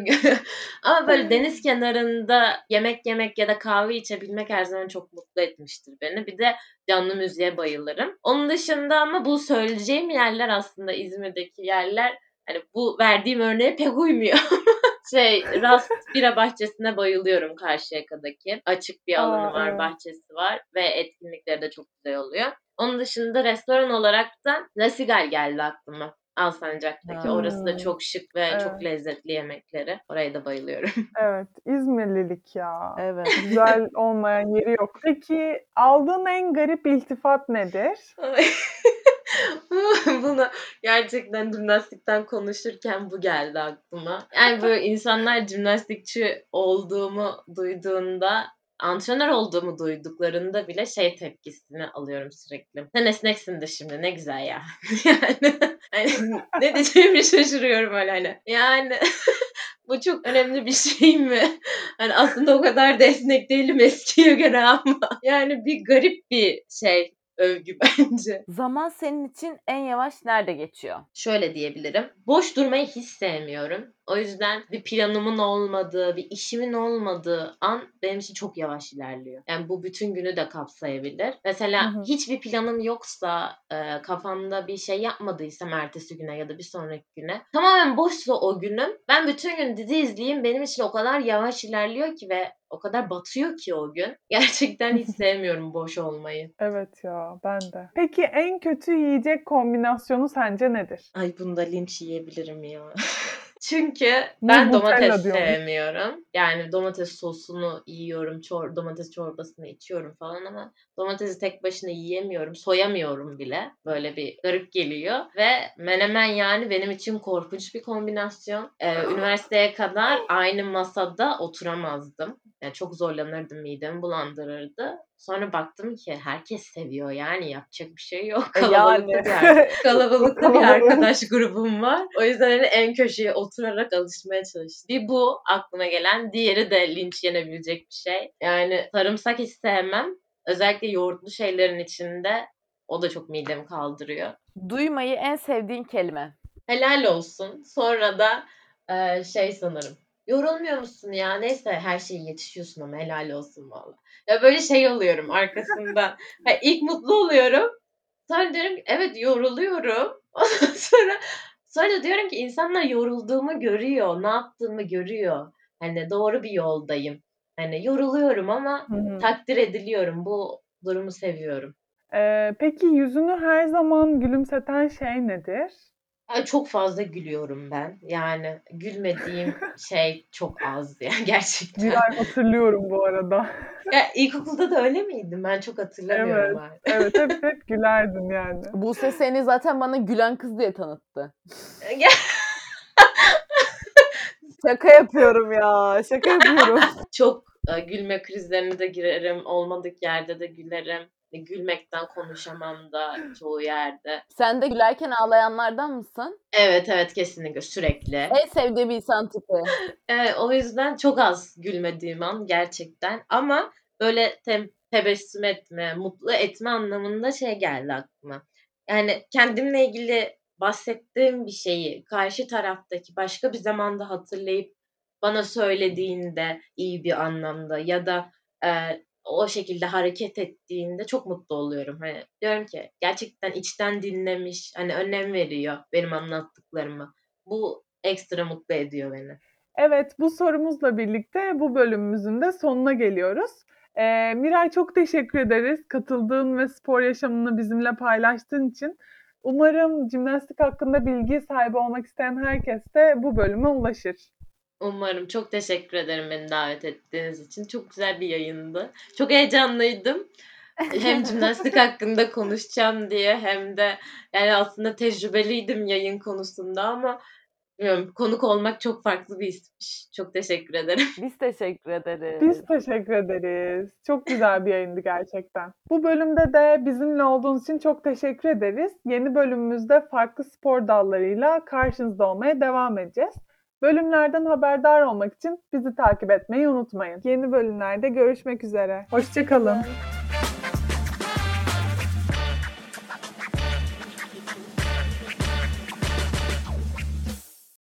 C: Ama böyle deniz kenarında yemek yemek ya da kahve içebilmek her zaman çok mutlu etmiştir beni. Bir de canlı müziğe bayılırım. Onun dışında ama bu söyleyeceğim yerler aslında İzmir'deki yerler hani bu verdiğim örneğe pek uymuyor. şey Rast Bira Bahçesi'ne bayılıyorum Karşıyaka'daki. Açık bir alanı
B: Aa,
C: var,
B: evet.
C: bahçesi var ve etkinlikleri de çok güzel oluyor. Onun dışında restoran olarak da La Sigal geldi aklıma. Alsancak'taki.
A: Ha.
C: Orası da çok şık ve
B: Evet.
C: çok lezzetli yemekleri. Oraya da bayılıyorum.
B: Evet, İzmirlilik ya.
A: Evet.
B: Güzel olmayan yeri yok. Peki aldığın en garip iltifat nedir?
C: Bunu gerçekten jimnastikten konuşurken bu geldi aklıma. Yani böyle insanlar jimnastikçi olduğumu duyduğunda antrenör olduğumu duyduklarında bile şey tepkisini alıyorum sürekli. Sen esneksin de şimdi ne güzel ya. yani hani ne diyeceğimi şaşırıyorum öyle hani. Yani bu çok önemli bir şey mi? Hani aslında o kadar da esnek değilim eskiye göre ama. Yani bir garip bir şey övgü bence.
A: Zaman senin için en yavaş nerede geçiyor?
C: Şöyle diyebilirim. Boş durmayı hiç sevmiyorum. O yüzden bir planımın olmadığı, bir işimin olmadığı an benim için çok yavaş ilerliyor. Yani bu bütün günü de kapsayabilir. Mesela
B: Hı hı.
C: hiçbir planım yoksa, e, kafamda bir şey yapmadıysam ertesi güne ya da bir sonraki güne, tamamen boşsa o günüm, ben bütün gün dizi izleyeyim benim için o kadar yavaş ilerliyor ki ve o kadar batıyor ki o gün. Gerçekten hiç sevmiyorum boş olmayı.
B: Evet ya, ben de. Peki en kötü yiyecek kombinasyonu sence nedir?
C: Ay bunda linç yiyebilirim ya. Çünkü ben domates sevmiyorum. Yani domates sosunu yiyorum, çor domates çorbasını içiyorum falan ama domatesi tek başına yiyemiyorum, soyamıyorum bile. Böyle bir garip geliyor ve menemen yani benim için korkunç bir kombinasyon. Ee, üniversiteye kadar aynı masada oturamazdım. Yani çok zorlanırdım, midemi bulandırırdı. Sonra baktım ki herkes seviyor yani yapacak bir şey yok.
A: E,
C: Kalabalıklı
A: yani.
C: bir kalabalıklı bir arkadaş grubum var. O yüzden hani en köşeye oturarak alışmaya çalıştım. Bir bu aklıma gelen. Diğeri de linç yenebilecek bir şey. Yani sarımsak hiç sevmem. Özellikle yoğurtlu şeylerin içinde o da çok midemi kaldırıyor.
A: Duymayı en sevdiğin kelime.
C: Helal olsun. Sonra da e, şey sanırım. Yorulmuyor musun ya? Neyse her şeye yetişiyorsun ama helal olsun valla. Ya böyle şey oluyorum arkasında. Ha, ilk mutlu oluyorum. Sonra diyorum ki evet yoruluyorum. Ondan sonra sonra diyorum ki insanlar yorulduğumu görüyor. Ne yaptığımı görüyor. Hani doğru bir yoldayım. Hani yoruluyorum ama
B: Hı hı.
C: takdir ediliyorum. Bu durumu seviyorum.
B: Ee, peki yüzünü her zaman gülümseten şey nedir?
C: Ay, çok fazla gülüyorum ben. Yani gülmediğim şey çok az ya gerçekten.
B: Miray hatırlıyorum bu arada.
C: Ya ilkokulda da öyle miydim? Ben çok hatırlamıyorum artık.
B: Evet hep hep gülerdin yani.
A: Buse seni zaten bana gülen kız diye tanıttı. Şaka yapıyorum ya. Şaka yapıyorum.
C: çok e, gülme krizlerine de girerim. Olmadık yerde de gülerim. E, Gülmekten konuşamam da çoğu yerde.
A: Sen de gülerken ağlayanlardan mısın?
C: Evet evet kesinlikle sürekli.
A: En sevdiğim insan tipi.
C: Evet, o yüzden çok az gülmediğim an gerçekten. Ama böyle tem- tebessüm etme, mutlu etme anlamında şey geldi aklıma. Yani kendimle ilgili bahsettiğim bir şeyi karşı taraftaki başka bir zamanda hatırlayıp bana söylediğinde iyi bir anlamda ya da e, o şekilde hareket ettiğinde çok mutlu oluyorum. Hani diyorum ki gerçekten içten dinlemiş, hani önem veriyor benim anlattıklarıma. Bu ekstra mutlu ediyor beni.
B: Evet bu sorumuzla birlikte bu bölümümüzün de sonuna geliyoruz. Ee, Miray çok teşekkür ederiz katıldığın ve spor yaşamını bizimle paylaştığın için. Umarım jimnastik hakkında bilgi sahibi olmak isteyen herkes de bu bölüme ulaşır.
C: Umarım. Çok teşekkür ederim beni davet ettiğiniz için. Çok güzel bir yayındı. Çok heyecanlıydım. Hem jimnastik hakkında konuşacağım diye hem de yani aslında tecrübeliydim yayın konusunda ama bilmiyorum konuk olmak çok farklı bir hismiş. Çok teşekkür ederim.
A: Biz teşekkür ederiz.
B: Biz teşekkür ederiz. Çok güzel bir yayındı gerçekten. Bu bölümde de bizimle olduğunuz için çok teşekkür ederiz. Yeni bölümümüzde farklı spor dallarıyla karşınızda olmaya devam edeceğiz. Bölümlerden haberdar olmak için bizi takip etmeyi unutmayın. Yeni bölümlerde görüşmek üzere. Hoşçakalın.